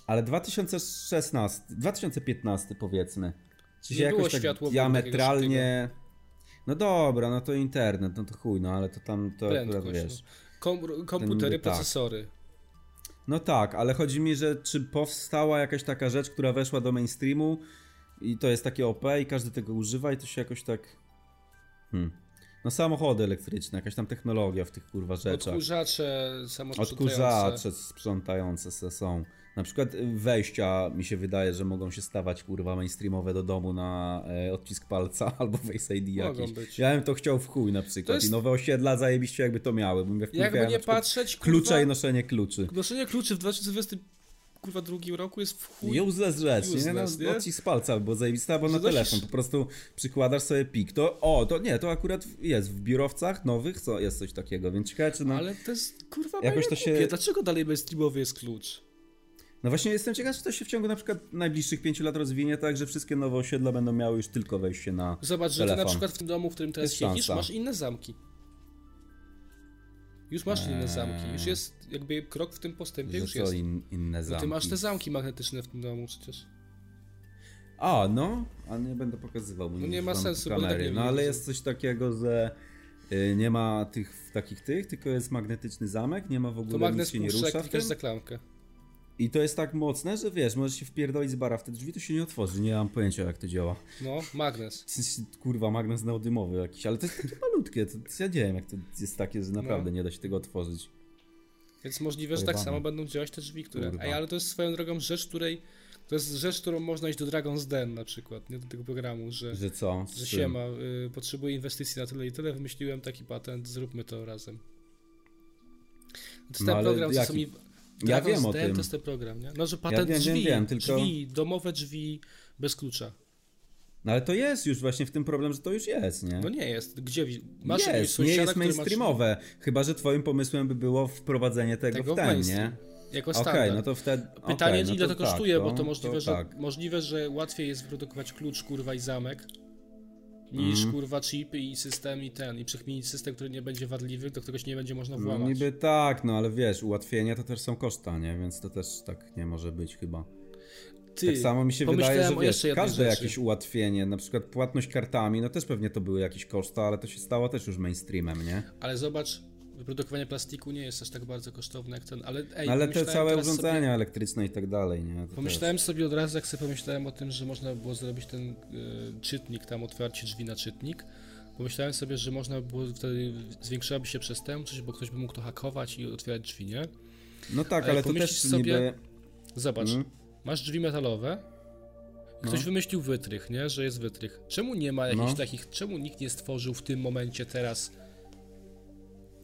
Speaker 2: Ale 2016, 2015 powiedzmy. Czy się jakoś tak diametralnie... No dobra, no to internet, no to chuj, no ale to tam to akurat no. wiesz.
Speaker 1: Kom komputery, tak. procesory.
Speaker 2: No tak, ale chodzi mi, że czy powstała jakaś taka rzecz, która weszła do mainstreamu i to jest takie OP i każdy tego używa i to się jakoś tak... Hmm. No samochody elektryczne, jakaś tam technologia w tych kurwa rzeczach.
Speaker 1: Odkurzacze
Speaker 2: samosprzątające. Odkurzacze sprzątające są. Na przykład wejścia mi się wydaje, że mogą się stawać kurwa mainstreamowe do domu na e, odcisk palca *laughs* albo Face ID jakiś. Być. Ja bym to chciał w chuj na przykład jest... i nowe osiedla zajebiście jakby to miały. Bym
Speaker 1: jakby nie patrzeć,
Speaker 2: klucze i noszenie kluczy.
Speaker 1: Noszenie kluczy w 2020 kurwa drugim roku jest w chuj.
Speaker 2: Useless rzecz, useless, nie? No, nie? z palca, bo zajebista, bo na telefon po prostu przykładasz sobie pik. To, o, to nie, to akurat jest w biurowcach nowych, co jest coś takiego, więc ciekawe czy no...
Speaker 1: Ale to jest kurwa jakoś to się... Dlaczego dalej mainstreamowy jest klucz?
Speaker 2: No właśnie jestem ciekaw, czy to się w ciągu na przykład najbliższych pięciu lat rozwinie tak, że wszystkie nowe osiedla będą miały już tylko wejście na
Speaker 1: Zobacz, że
Speaker 2: telefon.
Speaker 1: ty na przykład w tym domu, w którym teraz
Speaker 2: Jest
Speaker 1: siedzisz,
Speaker 2: szansa.
Speaker 1: masz inne zamki. Już masz inne zamki. Już jest jakby krok w tym postępie, już jest.
Speaker 2: in, inne
Speaker 1: No
Speaker 2: zamki.
Speaker 1: ty masz te zamki magnetyczne w tym domu przecież.
Speaker 2: A, no, a nie będę pokazywał. bo
Speaker 1: No nie ma sensu, bo tak
Speaker 2: kamery.
Speaker 1: nie
Speaker 2: No ale jest coś takiego, że y, nie ma tych takich tych, tylko jest magnetyczny zamek, nie ma w
Speaker 1: To
Speaker 2: ogóle
Speaker 1: magnes
Speaker 2: nic się nie rusza
Speaker 1: klikasz
Speaker 2: tym.
Speaker 1: za klamkę.
Speaker 2: I to jest tak mocne, że wiesz, możesz się wpierdolić z bara w te drzwi, to się nie otworzy. Nie mam pojęcia jak to działa.
Speaker 1: No, magnes.
Speaker 2: Kurwa, magnes neodymowy jakiś, ale to jest takie malutkie, to, to ja nie wiem jak to jest takie, że naprawdę nie da się tego otworzyć.
Speaker 1: Więc możliwe, że tak
Speaker 2: Pojebane.
Speaker 1: samo będą działać te drzwi, które... Ej, ale to jest swoją drogą rzecz, której... To jest rzecz, którą można iść do Dragon's Den na przykład, nie do tego programu, że...
Speaker 2: Że co? Z
Speaker 1: Że
Speaker 2: czym?
Speaker 1: siema, y, potrzebuję inwestycji na tyle i tyle, wymyśliłem taki patent, zróbmy to razem. To jest
Speaker 2: No,
Speaker 1: ten
Speaker 2: ale
Speaker 1: program, co są.
Speaker 2: Ja wiem o tym.
Speaker 1: to jest ten program, nie? No, że patent
Speaker 2: wiem, wiem,
Speaker 1: drzwi,
Speaker 2: wiem, tylko-
Speaker 1: drzwi, domowe drzwi bez klucza.
Speaker 2: No ale to jest już właśnie w tym problem, że to już jest, nie?
Speaker 1: No nie jest. Gdzie? Masz
Speaker 2: jest, nie
Speaker 1: sąsiada,
Speaker 2: jest
Speaker 1: ma drzwi?
Speaker 2: mainstreamowe. Chyba, że twoim pomysłem by było wprowadzenie tego,
Speaker 1: Tego
Speaker 2: w ten, nie?
Speaker 1: Jako
Speaker 2: Okej,
Speaker 1: standard.
Speaker 2: no to wtedy.
Speaker 1: Pytanie,
Speaker 2: okej, no
Speaker 1: ile to,
Speaker 2: tak,
Speaker 1: kosztuje, bo to
Speaker 2: to
Speaker 1: możliwe, że,
Speaker 2: tak.
Speaker 1: możliwe, że łatwiej jest wyprodukować klucz, kurwa, i zamek, niż,
Speaker 2: Mhm.
Speaker 1: kurwa, chip i system i ten, i przekminić system, który nie będzie wadliwy, do któregoś nie będzie można
Speaker 2: No
Speaker 1: włamać.
Speaker 2: niby tak, no ale wiesz, ułatwienia to też są koszta, nie? Więc to też tak nie może być chyba.
Speaker 1: Ty,
Speaker 2: tak samo mi się wydaje, że wiesz, każde
Speaker 1: rzeczy.
Speaker 2: jakieś ułatwienie, na przykład płatność kartami, no też pewnie to były jakieś koszta, ale to się stało też już mainstreamem, nie?
Speaker 1: Ale zobacz, wyprodukowanie plastiku nie jest aż tak bardzo kosztowne jak ten, ale ej,
Speaker 2: ale te całe urządzenia elektryczne i tak dalej, nie? To
Speaker 1: Sobie, pomyślałem sobie od razu, jak sobie pomyślałem o tym, że można by było zrobić ten y, czytnik, tam otwarcie drzwi na czytnik, pomyślałem sobie, że można by było wtedy, zwiększyłaby się przestępczość, bo ktoś by mógł to hakować i otwierać drzwi, nie?
Speaker 2: No tak,
Speaker 1: Ale
Speaker 2: ale to też
Speaker 1: sobie-
Speaker 2: niby...
Speaker 1: Zobacz,
Speaker 2: Mm.
Speaker 1: masz drzwi metalowe, ktoś
Speaker 2: No.
Speaker 1: wymyślił wytrych, nie? Że jest wytrych. Czemu nie ma jakichś
Speaker 2: No.
Speaker 1: takich, czemu nikt nie stworzył w tym momencie teraz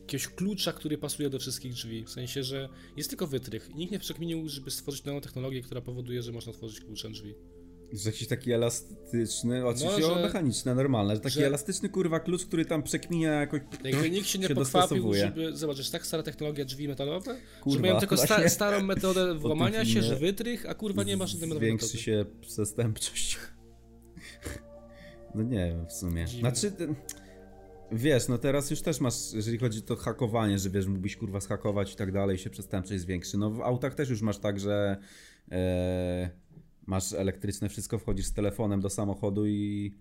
Speaker 1: jakiegoś klucza, który pasuje do wszystkich drzwi? W sensie, że jest tylko wytrych. Nikt nie przekminił, żeby stworzyć nową technologię, która powoduje, że można otworzyć kluczem drzwi.
Speaker 2: Że jakiś taki elastyczny, oczywiście
Speaker 1: No, że-
Speaker 2: mechaniczne, normalne, że taki
Speaker 1: że-
Speaker 2: elastyczny kurwa klucz, który tam przekminia jakoś...
Speaker 1: Jakby nikt się nie *laughs*
Speaker 2: się
Speaker 1: pokwapił, żeby. Zobacz, jest tak stara technologia drzwi metalowe,
Speaker 2: Kurwa,
Speaker 1: że mają tylko sta starą metodę *laughs* włamania się, że wytrych, a kurwa nie ma żadnej metody.
Speaker 2: Zwiększy się przestępczość. *laughs* No nie wiem w sumie.
Speaker 1: Dziwne.
Speaker 2: Znaczy, ten- wiesz, no teraz już też masz, jeżeli chodzi o to hakowanie, że wiesz, mógłbyś kurwa schakować i tak dalej, się przestępczość zwiększy. No w autach też już masz tak, że e, masz elektryczne wszystko, wchodzisz z telefonem do samochodu i,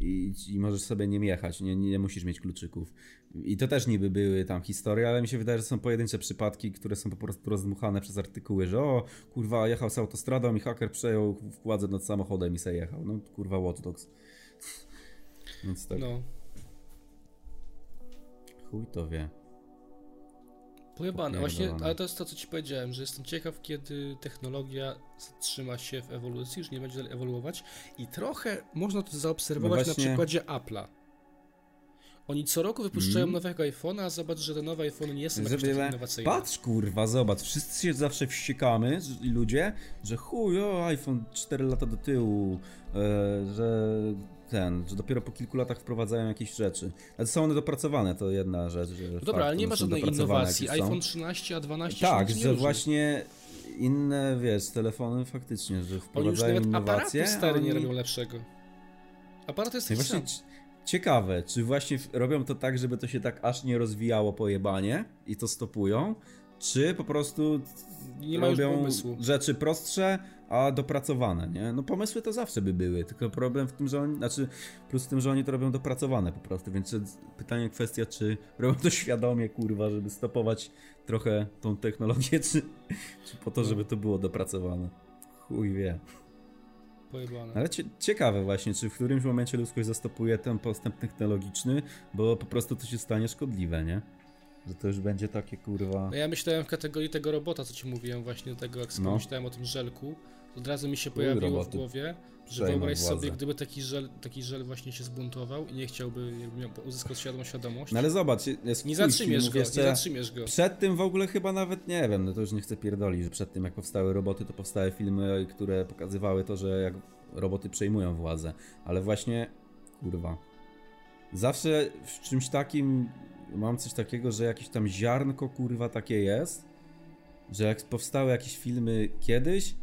Speaker 2: i, i możesz sobie nim jechać, nie, nie musisz mieć kluczyków. I to też niby były tam historie, ale mi się wydaje, że są pojedyncze przypadki, które są po prostu rozdmuchane przez artykuły, że o, kurwa, jechał z autostradą i haker przejął władzę nad samochodem i se jechał. No kurwa, Watch Dogs. Więc tak,
Speaker 1: No.
Speaker 2: Chuj to wie.
Speaker 1: Pojebane. Właśnie, ale to jest to, co ci powiedziałem, że jestem ciekaw, kiedy technologia zatrzyma się w ewolucji, już nie będzie dalej ewoluować i trochę można to zaobserwować
Speaker 2: No właśnie-
Speaker 1: na przykładzie Apple'a. Oni co roku wypuszczają
Speaker 2: Mm.
Speaker 1: nowego iPhone'a, a zobacz, że te nowe iPhony nie są
Speaker 2: Że
Speaker 1: jakoś tak
Speaker 2: wiele...
Speaker 1: innowacyjne.
Speaker 2: Patrz kurwa, zobacz, wszyscy się zawsze wściekamy, ludzie, że chuj, o, iPhone 4 lata do tyłu, e, że ten, że dopiero po kilku latach wprowadzają jakieś rzeczy. Ale są one dopracowane, to jedna rzecz. Że
Speaker 1: No dobra, ale nie ma żadnej innowacji. iPhone 13, a 12 się
Speaker 2: Tak,
Speaker 1: nie
Speaker 2: że
Speaker 1: różni.
Speaker 2: właśnie inne, wiesz, telefony faktycznie, że
Speaker 1: Oni już
Speaker 2: wprowadzają
Speaker 1: nawet
Speaker 2: innowacje.
Speaker 1: aparaty stare nie
Speaker 2: oni-
Speaker 1: robią lepszego. Aparat jest
Speaker 2: No i
Speaker 1: taki
Speaker 2: właśnie ciekawe, czy właśnie robią to tak, żeby to się tak aż nie rozwijało pojebanie i to stopują, czy po prostu
Speaker 1: Nie
Speaker 2: robią rzeczy prostsze, a dopracowane, nie? No pomysły to zawsze by były, tylko problem w tym, że oni, znaczy plus w tym, że oni to robią dopracowane po prostu, więc pytanie, kwestia, czy robią to świadomie, kurwa, żeby stopować trochę tą technologię, *laughs* czy, czy po to,
Speaker 1: No.
Speaker 2: żeby to było dopracowane. Chuj wie.
Speaker 1: Pojebane.
Speaker 2: Ale cie, ciekawe właśnie, czy w którymś momencie ludzkość zastopuje ten postęp technologiczny, bo po prostu to się stanie szkodliwe, nie? Że to już będzie takie kurwa...
Speaker 1: No ja myślałem w kategorii tego robota, co ci mówiłem właśnie, tego jak
Speaker 2: No.
Speaker 1: o tym żelku, to od razu mi się pojawiło w głowie, że wyobraź
Speaker 2: władzę.
Speaker 1: sobie, gdyby taki żel, taki żel właśnie się zbuntował i nie chciałby, uzyskał świadomą świadomość,
Speaker 2: No ale zobacz, jest
Speaker 1: nie zatrzymiesz go,
Speaker 2: jeszcze...
Speaker 1: nie zatrzymiesz go.
Speaker 2: Przed tym w ogóle chyba nawet nie wiem, no to już nie chcę pierdolić, że przed tym jak powstały roboty, to powstały filmy, które pokazywały to, że jak roboty przejmują władzę. Ale właśnie, kurwa. Zawsze w czymś takim mam coś takiego, że jakieś tam ziarnko kurwa takie jest. że jak powstały jakieś filmy kiedyś,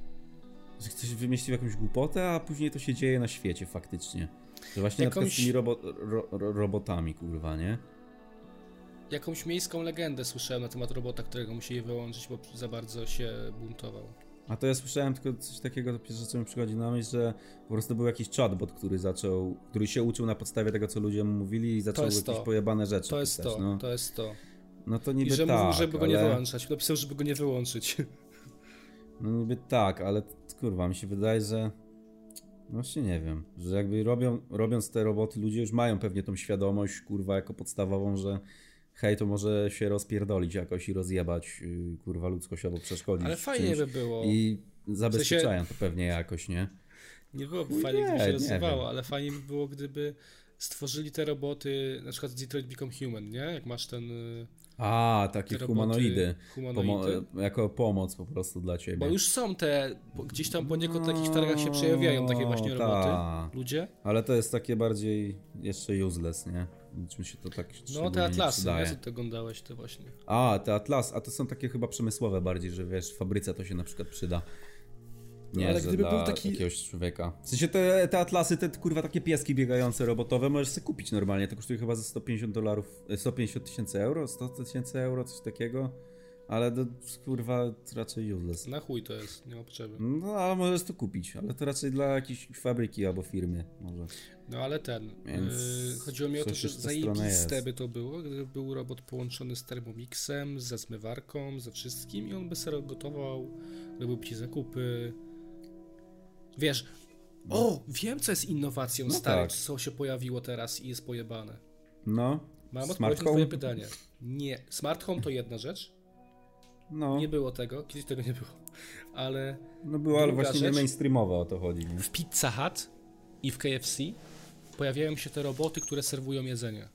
Speaker 2: że ktoś wymyślił jakąś głupotę, a później to się dzieje na świecie faktycznie. Że właśnie Jakąś... na przykład z tymi robo ro ro robotami, kurwa, nie?
Speaker 1: Jakąś miejską legendę słyszałem na temat robota, którego musieli wyłączyć, bo za bardzo się buntował.
Speaker 2: A to ja słyszałem tylko coś takiego, pierwsze co mi przychodzi na myśl, że po prostu był jakiś chatbot, który zaczął, który się uczył na podstawie tego, co ludzie mu mówili i zaczął jakieś to. pojebane rzeczy
Speaker 1: To jest pisać, to, no. to jest to.
Speaker 2: No to niby
Speaker 1: I że
Speaker 2: tak,
Speaker 1: mówił, żeby go nie wyłączać. Napisał, żeby go nie wyłączyć. *laughs*
Speaker 2: No niby tak, ale kurwa, mi się wydaje, że Właśnie nie wiem, że jakby robią, robiąc te roboty, ludzie już mają pewnie tą świadomość, kurwa, jako podstawową, że hej, to może się rozpierdolić jakoś i rozjebać, yy, kurwa, ludzkość albo przeszkodzić.
Speaker 1: Ale fajnie by było.
Speaker 2: I zabezpieczają w sensie... to pewnie jakoś, nie?
Speaker 1: Nie byłoby fajnie, gdyby się rozsypało, ale fajnie by było, gdyby stworzyli te roboty, na przykład Detroit Become Human, nie? Jak masz ten y,
Speaker 2: a, takie humanoidy. humanoidy. Pomo jako pomoc po prostu dla ciebie.
Speaker 1: Bo już są te, gdzieś tam poniekąd w takich targach się przejawiają takie właśnie no, roboty. Ta. Ludzie.
Speaker 2: Ale to jest takie bardziej jeszcze useless, nie? Czym się to tak
Speaker 1: No te atlasy, nie? Co ty oglądałeś te właśnie.
Speaker 2: A, te atlas, a to są takie chyba przemysłowe bardziej, że wiesz, w fabryce to się na przykład przyda. Nie, ale gdyby był taki... jakiegoś człowieka. W sensie te, te atlasy, te kurwa takie pieski biegające robotowe możesz sobie kupić normalnie. To kosztuje chyba za 150 dolarów, 150 e, tysięcy euro, 100 tysięcy euro, coś takiego. Ale to kurwa raczej useless.
Speaker 1: Na chuj to jest, nie ma potrzeby.
Speaker 2: No ale możesz to kupić, ale to raczej dla jakiejś fabryki albo firmy może.
Speaker 1: No ale ten, Więc yy, chodziło mi o to, że zajebiste by to było, gdyby był robot połączony z Thermomixem, ze zmywarką, ze wszystkim i on by sobie gotował, robił ci zakupy, Wiesz, no. o, wiem co jest innowacją no starą, tak. co się pojawiło teraz i jest pojebane.
Speaker 2: No.
Speaker 1: Mam odpowiedź na twoje pytanie. Nie. Smart home to jedna rzecz. No. Nie było tego, kiedyś tego nie było. Ale.
Speaker 2: No było, ale właśnie rzecz, nie mainstreamowo o to chodzi. Nie?
Speaker 1: W Pizza Hut i w KFC pojawiają się te roboty, które serwują jedzenie.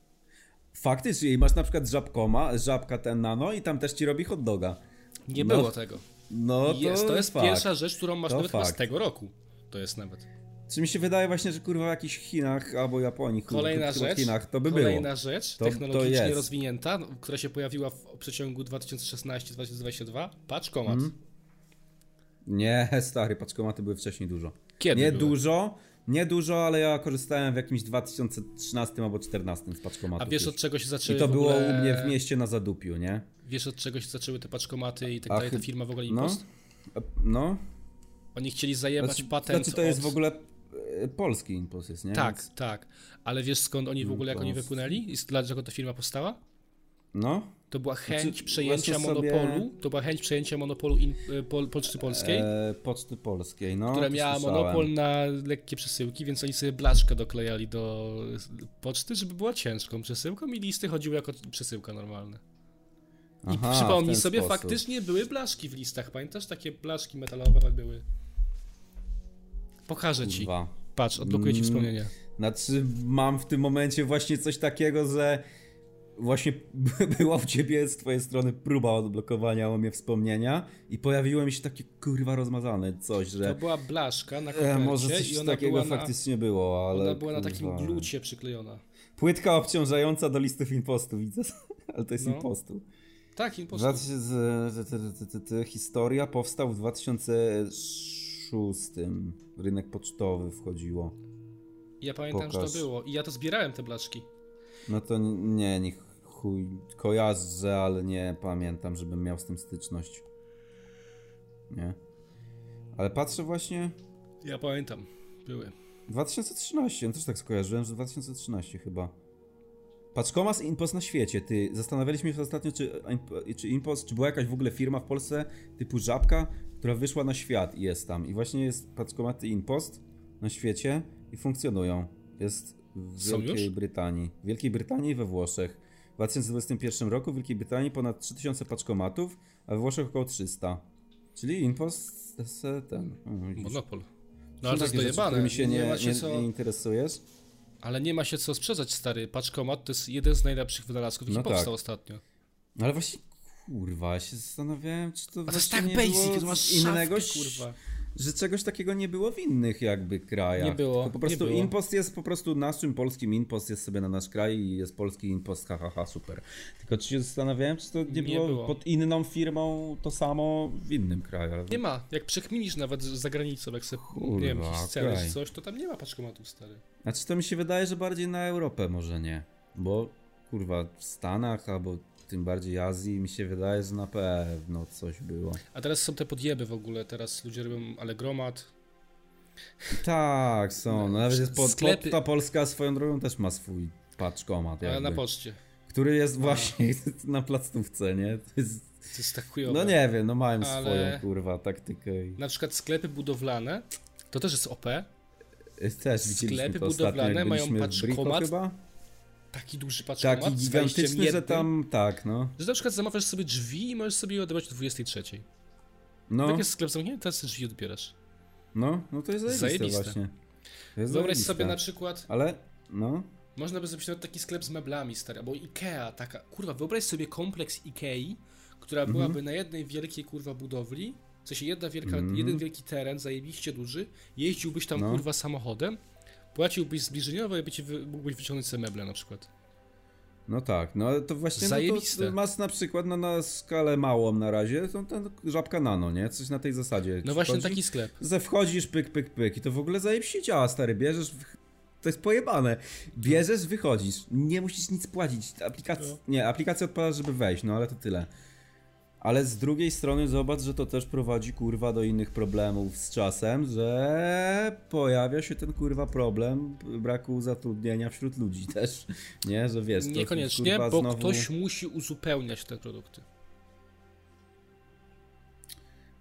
Speaker 2: Faktycznie, masz na przykład żabkoma, żabka ten nano i tam też ci robi hot doga.
Speaker 1: Nie no. było tego. No to jest, to jest pierwsza rzecz, którą masz to nawet fakt. z tego roku. To jest nawet.
Speaker 2: Czy mi się wydaje właśnie, że kurwa w jakichś Chinach albo Japonii,
Speaker 1: kolejna
Speaker 2: rzecz, Chinach to by
Speaker 1: kolejna
Speaker 2: było.
Speaker 1: rzecz to, technologicznie to rozwinięta, która się pojawiła w przeciągu 2016-2022, paczkomat. Hmm.
Speaker 2: Nie, *laughs* stary, paczkomaty były wcześniej dużo.
Speaker 1: Kiedy
Speaker 2: Nie
Speaker 1: były?
Speaker 2: dużo, nie dużo, ale ja korzystałem w jakimś 2013 albo 2014 z paczkomatu.
Speaker 1: A wiesz od czego się zaczęły
Speaker 2: I to
Speaker 1: było
Speaker 2: ogóle... u mnie w mieście na Zadupiu, nie?
Speaker 1: Wiesz od czego się zaczęły te paczkomaty i tak dalej, ta firma w ogóle Impost?
Speaker 2: No, no.
Speaker 1: Oni chcieli zajebać
Speaker 2: znaczy,
Speaker 1: patent
Speaker 2: Znaczy to jest od... w ogóle e, polski impuls jest, nie?
Speaker 1: Tak, Więc... tak. Ale wiesz skąd oni w ogóle, jak oni wypłynęli? I dlaczego ta firma powstała?
Speaker 2: No.
Speaker 1: To była chęć znaczy, przejęcia monopolu, sobie... to była chęć przejęcia monopolu in, e, po, Poczty Polskiej. E,
Speaker 2: Poczty Polskiej, no.
Speaker 1: Która miała słyszałem. monopol na lekkie przesyłki, więc oni sobie blaszkę doklejali do poczty, żeby była ciężką przesyłką i listy chodziły jako przesyłka normalna. I Aha, przypomnij sobie, sposób. faktycznie były blaszki w listach. Pamiętasz? Takie blaszki metalowe były. Pokażę Kurwa. ci. Patrz, odblokuję ci mm, wspomnienie.
Speaker 2: Znaczy, mam w tym momencie właśnie coś takiego, że właśnie była w ciebie z twojej strony próba odblokowania o mnie wspomnienia i pojawiło mi się takie kurwa rozmazane coś, że...
Speaker 1: To była blaszka na kopercie e,
Speaker 2: Może coś
Speaker 1: i
Speaker 2: ona takiego faktycznie na, było, ale...
Speaker 1: Ona była kurwa. na takim glucie przyklejona.
Speaker 2: Płytka obciążająca do listów impostu, widzę, ale to jest no. impostu.
Speaker 1: Tak, impostu.
Speaker 2: Historia powstał w 2006. Rynek pocztowy wchodziło.
Speaker 1: Ja pamiętam, Pokaż. że to było i ja to zbierałem te blaszki.
Speaker 2: No to nie, nie chuj, kojarzę, ale nie pamiętam, żebym miał z tym styczność. Nie. Ale patrzę właśnie...
Speaker 1: Ja pamiętam, były.
Speaker 2: 2013, ja też tak skojarzyłem, że 2013 chyba. Paczkomas Impost na świecie, ty. Zastanawialiśmy się ostatnio, czy, czy Impost, czy była jakaś w ogóle firma w Polsce typu Żabka, która wyszła na świat i jest tam. I właśnie jest Paczkomaty Impost na świecie i funkcjonują. Jest w Wielkiej Brytanii. W Wielkiej Brytanii i we Włoszech. W 2021 roku w Wielkiej Brytanii ponad 3000 paczkomatów, a we Włoszech około 300. Czyli Impost ten.
Speaker 1: Monopol. No ale to jest dojebane.
Speaker 2: mi się nie, nie, nie, co... nie interesujesz?
Speaker 1: Ale nie ma się co sprzedać, stary. Paczkomat to jest jeden z najlepszych wynalazków, jaki no powstał tak. ostatnio.
Speaker 2: No ale właśnie, kurwa, się zastanawiałem, czy to
Speaker 1: A to jest tak basic, to masz innego, szafkę, kurwa.
Speaker 2: że czegoś takiego nie było w innych jakby krajach.
Speaker 1: Nie było,
Speaker 2: Tylko po prostu
Speaker 1: nie było.
Speaker 2: impost jest po prostu naszym polskim impost jest sobie na nasz kraj i jest polski impost, hahaha, ha, ha, super. Tylko czy się zastanawiałem, czy to nie,
Speaker 1: Nie
Speaker 2: było,
Speaker 1: było.
Speaker 2: pod inną firmą to samo w innym kraju. ale-
Speaker 1: Nie ma. Jak przekminisz nawet za granicą, jak sobie,
Speaker 2: Kurwa,
Speaker 1: nie wiem, czy coś, to tam nie ma paczkomatów, stary.
Speaker 2: Znaczy to mi się wydaje, że bardziej na Europę może nie. Bo kurwa w Stanach albo tym bardziej Azji mi się wydaje, że na pewno coś było.
Speaker 1: A teraz są te podjeby w ogóle, teraz ludzie robią alegromat.
Speaker 2: Tak, są. No, nawet jest pod,
Speaker 1: Sklepy-
Speaker 2: Poczta Polska swoją drogą też ma swój paczkomat. Jakby,
Speaker 1: na poczcie.
Speaker 2: który jest właśnie *laughs* na placówce, nie? To jest,
Speaker 1: To jest tak chujowe.
Speaker 2: no nie wiem, no mają
Speaker 1: Ale-
Speaker 2: swoją kurwa taktykę i
Speaker 1: Na przykład sklepy budowlane, to też jest OP.
Speaker 2: też widzieliśmy
Speaker 1: sklepy budowlane mają paczkomat
Speaker 2: chyba?
Speaker 1: Taki duży paczkomat
Speaker 2: Taki gigantyczny, że tam, tak, no.
Speaker 1: Że na przykład zamawiasz sobie drzwi i możesz sobie je odebrać o 23.
Speaker 2: No,
Speaker 1: Tak jest sklep zamknięty, teraz te drzwi odbierasz.
Speaker 2: no, no to jest zajebiste,
Speaker 1: Zajebiste.
Speaker 2: właśnie. To jest
Speaker 1: Wyobraź sobie na przykład,
Speaker 2: Ale, no,
Speaker 1: można by zrobić nawet taki sklep z meblami, stary, albo Ikea, taka, kurwa, wyobraź sobie kompleks Ikei, która
Speaker 2: Mhm.
Speaker 1: byłaby na jednej wielkiej, kurwa, budowli, w sensie jedna wielka,
Speaker 2: Mhm.
Speaker 1: jeden wielki teren, zajebiście duży, jeździłbyś tam,
Speaker 2: No.
Speaker 1: kurwa, samochodem, płaciłbyś zbliżeniowo i by ci wy, mógłbyś wyciągnąć sobie meble na przykład.
Speaker 2: no tak, no ale to właśnie no to masz na przykład no, na skalę małą na razie, to ten żabka nano, nie? Coś na tej zasadzie.
Speaker 1: No właśnie
Speaker 2: Wchodzi-
Speaker 1: taki sklep.
Speaker 2: Ze wchodzisz, pyk, pyk, pyk i to w ogóle zajebiście działa, stary, bierzesz, to jest pojebane. Bierzesz, wychodzisz, nie musisz nic płacić, aplikacja,
Speaker 1: No.
Speaker 2: nie, aplikację odpalasz, żeby wejść, no ale to tyle. Ale z drugiej strony zobacz, że to też prowadzi kurwa do innych problemów z czasem, że pojawia się ten kurwa problem braku zatrudnienia wśród ludzi też, nie, że wiesz, to
Speaker 1: Niekoniecznie,
Speaker 2: kurwa
Speaker 1: bo
Speaker 2: znowu...
Speaker 1: ktoś musi uzupełniać te produkty.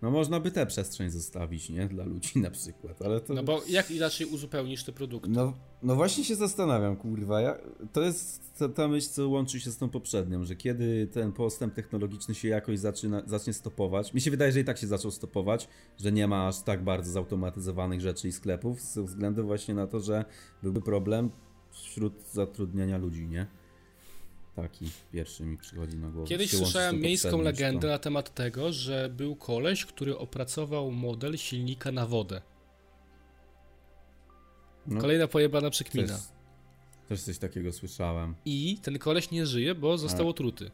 Speaker 2: No można by tę przestrzeń zostawić, nie, dla ludzi na przykład, ale to...
Speaker 1: No bo jak inaczej uzupełnisz te produkty?
Speaker 2: No, no właśnie się zastanawiam, kurwa. Ja, to jest ta, ta myśl, co łączy się z tą poprzednią, że kiedy ten postęp technologiczny się jakoś zaczyna, zacznie stopować. Mi się wydaje, że i tak się zaczął stopować, że nie ma aż tak bardzo zautomatyzowanych rzeczy i sklepów, ze względu właśnie na to, że byłby problem wśród zatrudniania ludzi, nie? Taki pierwszy mi przychodzi na głowę.
Speaker 1: Kiedyś słyszałem miejską legendę na temat tego, że był koleś, który opracował model silnika na wodę.
Speaker 2: No,
Speaker 1: Kolejna pojebana
Speaker 2: też,
Speaker 1: przekmina.
Speaker 2: też coś takiego słyszałem.
Speaker 1: I ten koleś nie żyje, bo został
Speaker 2: Ale-
Speaker 1: otruty.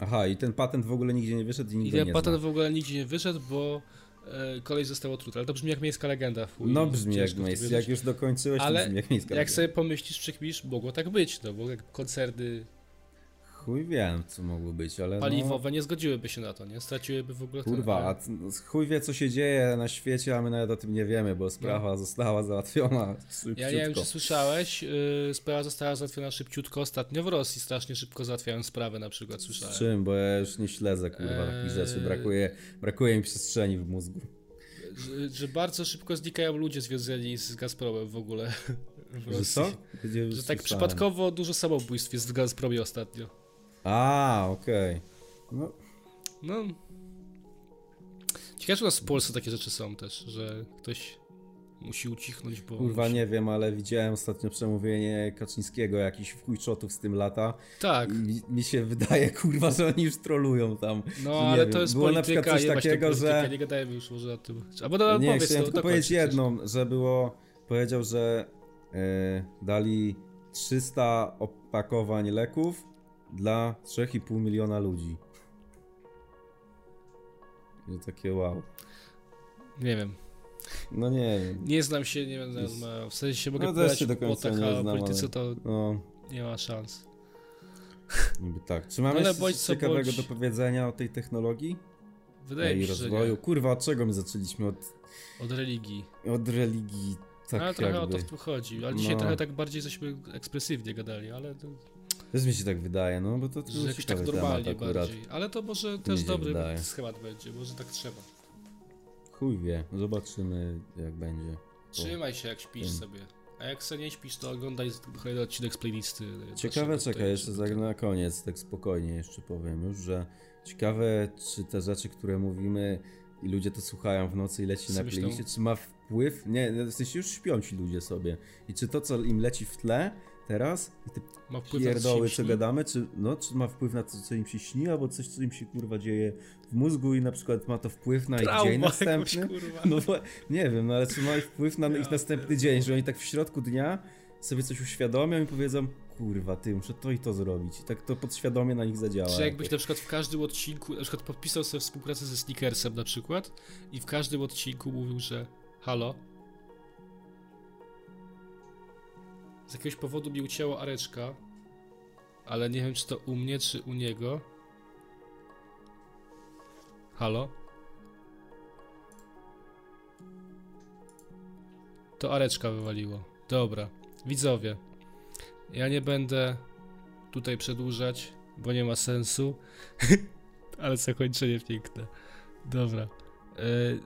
Speaker 2: Aha, i ten patent w ogóle nigdzie nie wyszedł i
Speaker 1: I
Speaker 2: nikt go
Speaker 1: ten
Speaker 2: nie
Speaker 1: patent
Speaker 2: zna.
Speaker 1: w ogóle nigdzie nie wyszedł, bo e, koleś został otruty. Ale to brzmi jak miejska legenda. Chuj,
Speaker 2: No brzmi jak
Speaker 1: wierzyć.
Speaker 2: Jak już dokończyłeś,
Speaker 1: Ale
Speaker 2: to brzmi jak miejska
Speaker 1: Jak
Speaker 2: legenda.
Speaker 1: sobie pomyślisz, przekminisz, mogło tak być, no bo jak koncerny
Speaker 2: Chuj wiem, co mogło być, ale
Speaker 1: paliwowe nie zgodziłyby się na to, nie? Straciłyby w ogóle
Speaker 2: no... Kurwa,
Speaker 1: ten,
Speaker 2: a t- chuj wie, co się dzieje na świecie, a my nawet o tym nie wiemy, bo sprawa została załatwiona szybciutko.
Speaker 1: Ja nie wiem, czy słyszałeś, yy, sprawa została załatwiona szybciutko ostatnio w Rosji, strasznie szybko załatwiają sprawę na przykład,
Speaker 2: Z
Speaker 1: słyszałem.
Speaker 2: czym, bo ja już nie śledzę, kurwa, takich
Speaker 1: Eee.
Speaker 2: rzeczy. Brakuje, brakuje mi przestrzeni w mózgu.
Speaker 1: Że, że bardzo szybko znikają ludzie związani z Gazpromem w ogóle w
Speaker 2: Że
Speaker 1: Rosji.
Speaker 2: co? Gdzie
Speaker 1: Że tak przypadkowo dużo samobójstw jest w Gazpromie ostatnio.
Speaker 2: A, okej. No,
Speaker 1: No. Ciekawe, czy u nas w Polsce takie rzeczy są też, że ktoś musi ucichnąć, bo...
Speaker 2: kurwa,
Speaker 1: musi...
Speaker 2: nie wiem, ale widziałem ostatnio przemówienie Kaczyńskiego, jakiś wkujczotów z tym lata.
Speaker 1: Tak,
Speaker 2: I mi, mi się wydaje, kurwa, że oni już trolują tam.
Speaker 1: no ale
Speaker 2: wiem.
Speaker 1: to jest
Speaker 2: Było na
Speaker 1: polityka,
Speaker 2: przykład coś takiego, że...
Speaker 1: nie gadajmy już może o tym. Albo no,
Speaker 2: Nie,
Speaker 1: powiedz
Speaker 2: chciałem
Speaker 1: to,
Speaker 2: tylko powiedzieć
Speaker 1: coś.
Speaker 2: jedną, że było, powiedział, że e, dali 300 opakowań leków dla 3,5 miliona ludzi. I takie wow.
Speaker 1: Nie wiem.
Speaker 2: No nie wiem.
Speaker 1: Nie znam się, nie wiem,
Speaker 2: Jest-
Speaker 1: no, w sensie mogę
Speaker 2: No też się do końca nie znam,
Speaker 1: polityce
Speaker 2: ale-
Speaker 1: to
Speaker 2: No,
Speaker 1: nie ma szans.
Speaker 2: niby tak. Czy mamy
Speaker 1: bądź
Speaker 2: coś
Speaker 1: co
Speaker 2: ciekawego
Speaker 1: bądź.
Speaker 2: do powiedzenia o tej technologii?
Speaker 1: Wydaje mi się, że
Speaker 2: rozwoju?
Speaker 1: nie.
Speaker 2: Kurwa, od czego my zaczęliśmy? Od,
Speaker 1: Od religii.
Speaker 2: od religii. Tak
Speaker 1: ale trochę
Speaker 2: jakby.
Speaker 1: o to tu chodzi. Ale dzisiaj
Speaker 2: No.
Speaker 1: trochę tak bardziej żeśmy ekspresywnie gadali, ale to,
Speaker 2: Też mi się tak wydaje, no bo to, to
Speaker 1: że
Speaker 2: był
Speaker 1: jakoś tak normalnie bardziej. Ale to może też dobry
Speaker 2: wydaje.
Speaker 1: schemat będzie, może tak trzeba.
Speaker 2: Chuj wie, zobaczymy jak będzie.
Speaker 1: Trzymaj się jak śpisz sobie. A jak se nie śpisz, to oglądaj kolejny odcinek z playlisty.
Speaker 2: Ciekawe,
Speaker 1: naszego
Speaker 2: czekaj, jeszcze za, na koniec, tak spokojnie jeszcze powiem już, że ciekawe, czy te rzeczy, które mówimy i ludzie to słuchają w nocy i leci na playlistie, czy ma wpływ, nie, w sensie już śpią ci ludzie sobie i czy to, co im leci w tle, teraz i te
Speaker 1: Ma wpływ
Speaker 2: pierdoły, co gadamy, czy, no, czy ma wpływ na to, co im się śni, albo coś, co im się kurwa dzieje w mózgu i na przykład ma to wpływ na ich
Speaker 1: Trauma
Speaker 2: dzień
Speaker 1: jakoś,
Speaker 2: następny.
Speaker 1: kurwa.
Speaker 2: No bo- nie wiem, no ale czy ma wpływ na
Speaker 1: Ja
Speaker 2: ich następny dzień, że oni tak w środku dnia sobie coś uświadomią i powiedzą, kurwa, ty, muszę to i to zrobić. I tak to podświadomie na nich zadziała.
Speaker 1: Czy jakbyś na przykład w każdym odcinku, na przykład podpisał sobie współpracę ze Snickersem na przykład i w każdym odcinku mówił, że halo, z jakiegoś powodu mi ucięło areczka, ale nie wiem czy to u mnie, czy u niego. Halo? To areczka wywaliło. Dobra. Widzowie, ja nie będę tutaj przedłużać, bo nie ma sensu. *laughs* Ale zakończenie piękne. Dobra. Yy...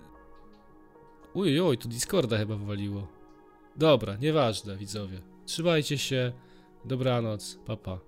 Speaker 1: Uj, oj, tu Discorda chyba wywaliło. Dobra, nieważne, widzowie. Trzymajcie się. Dobranoc. Papa. Pa.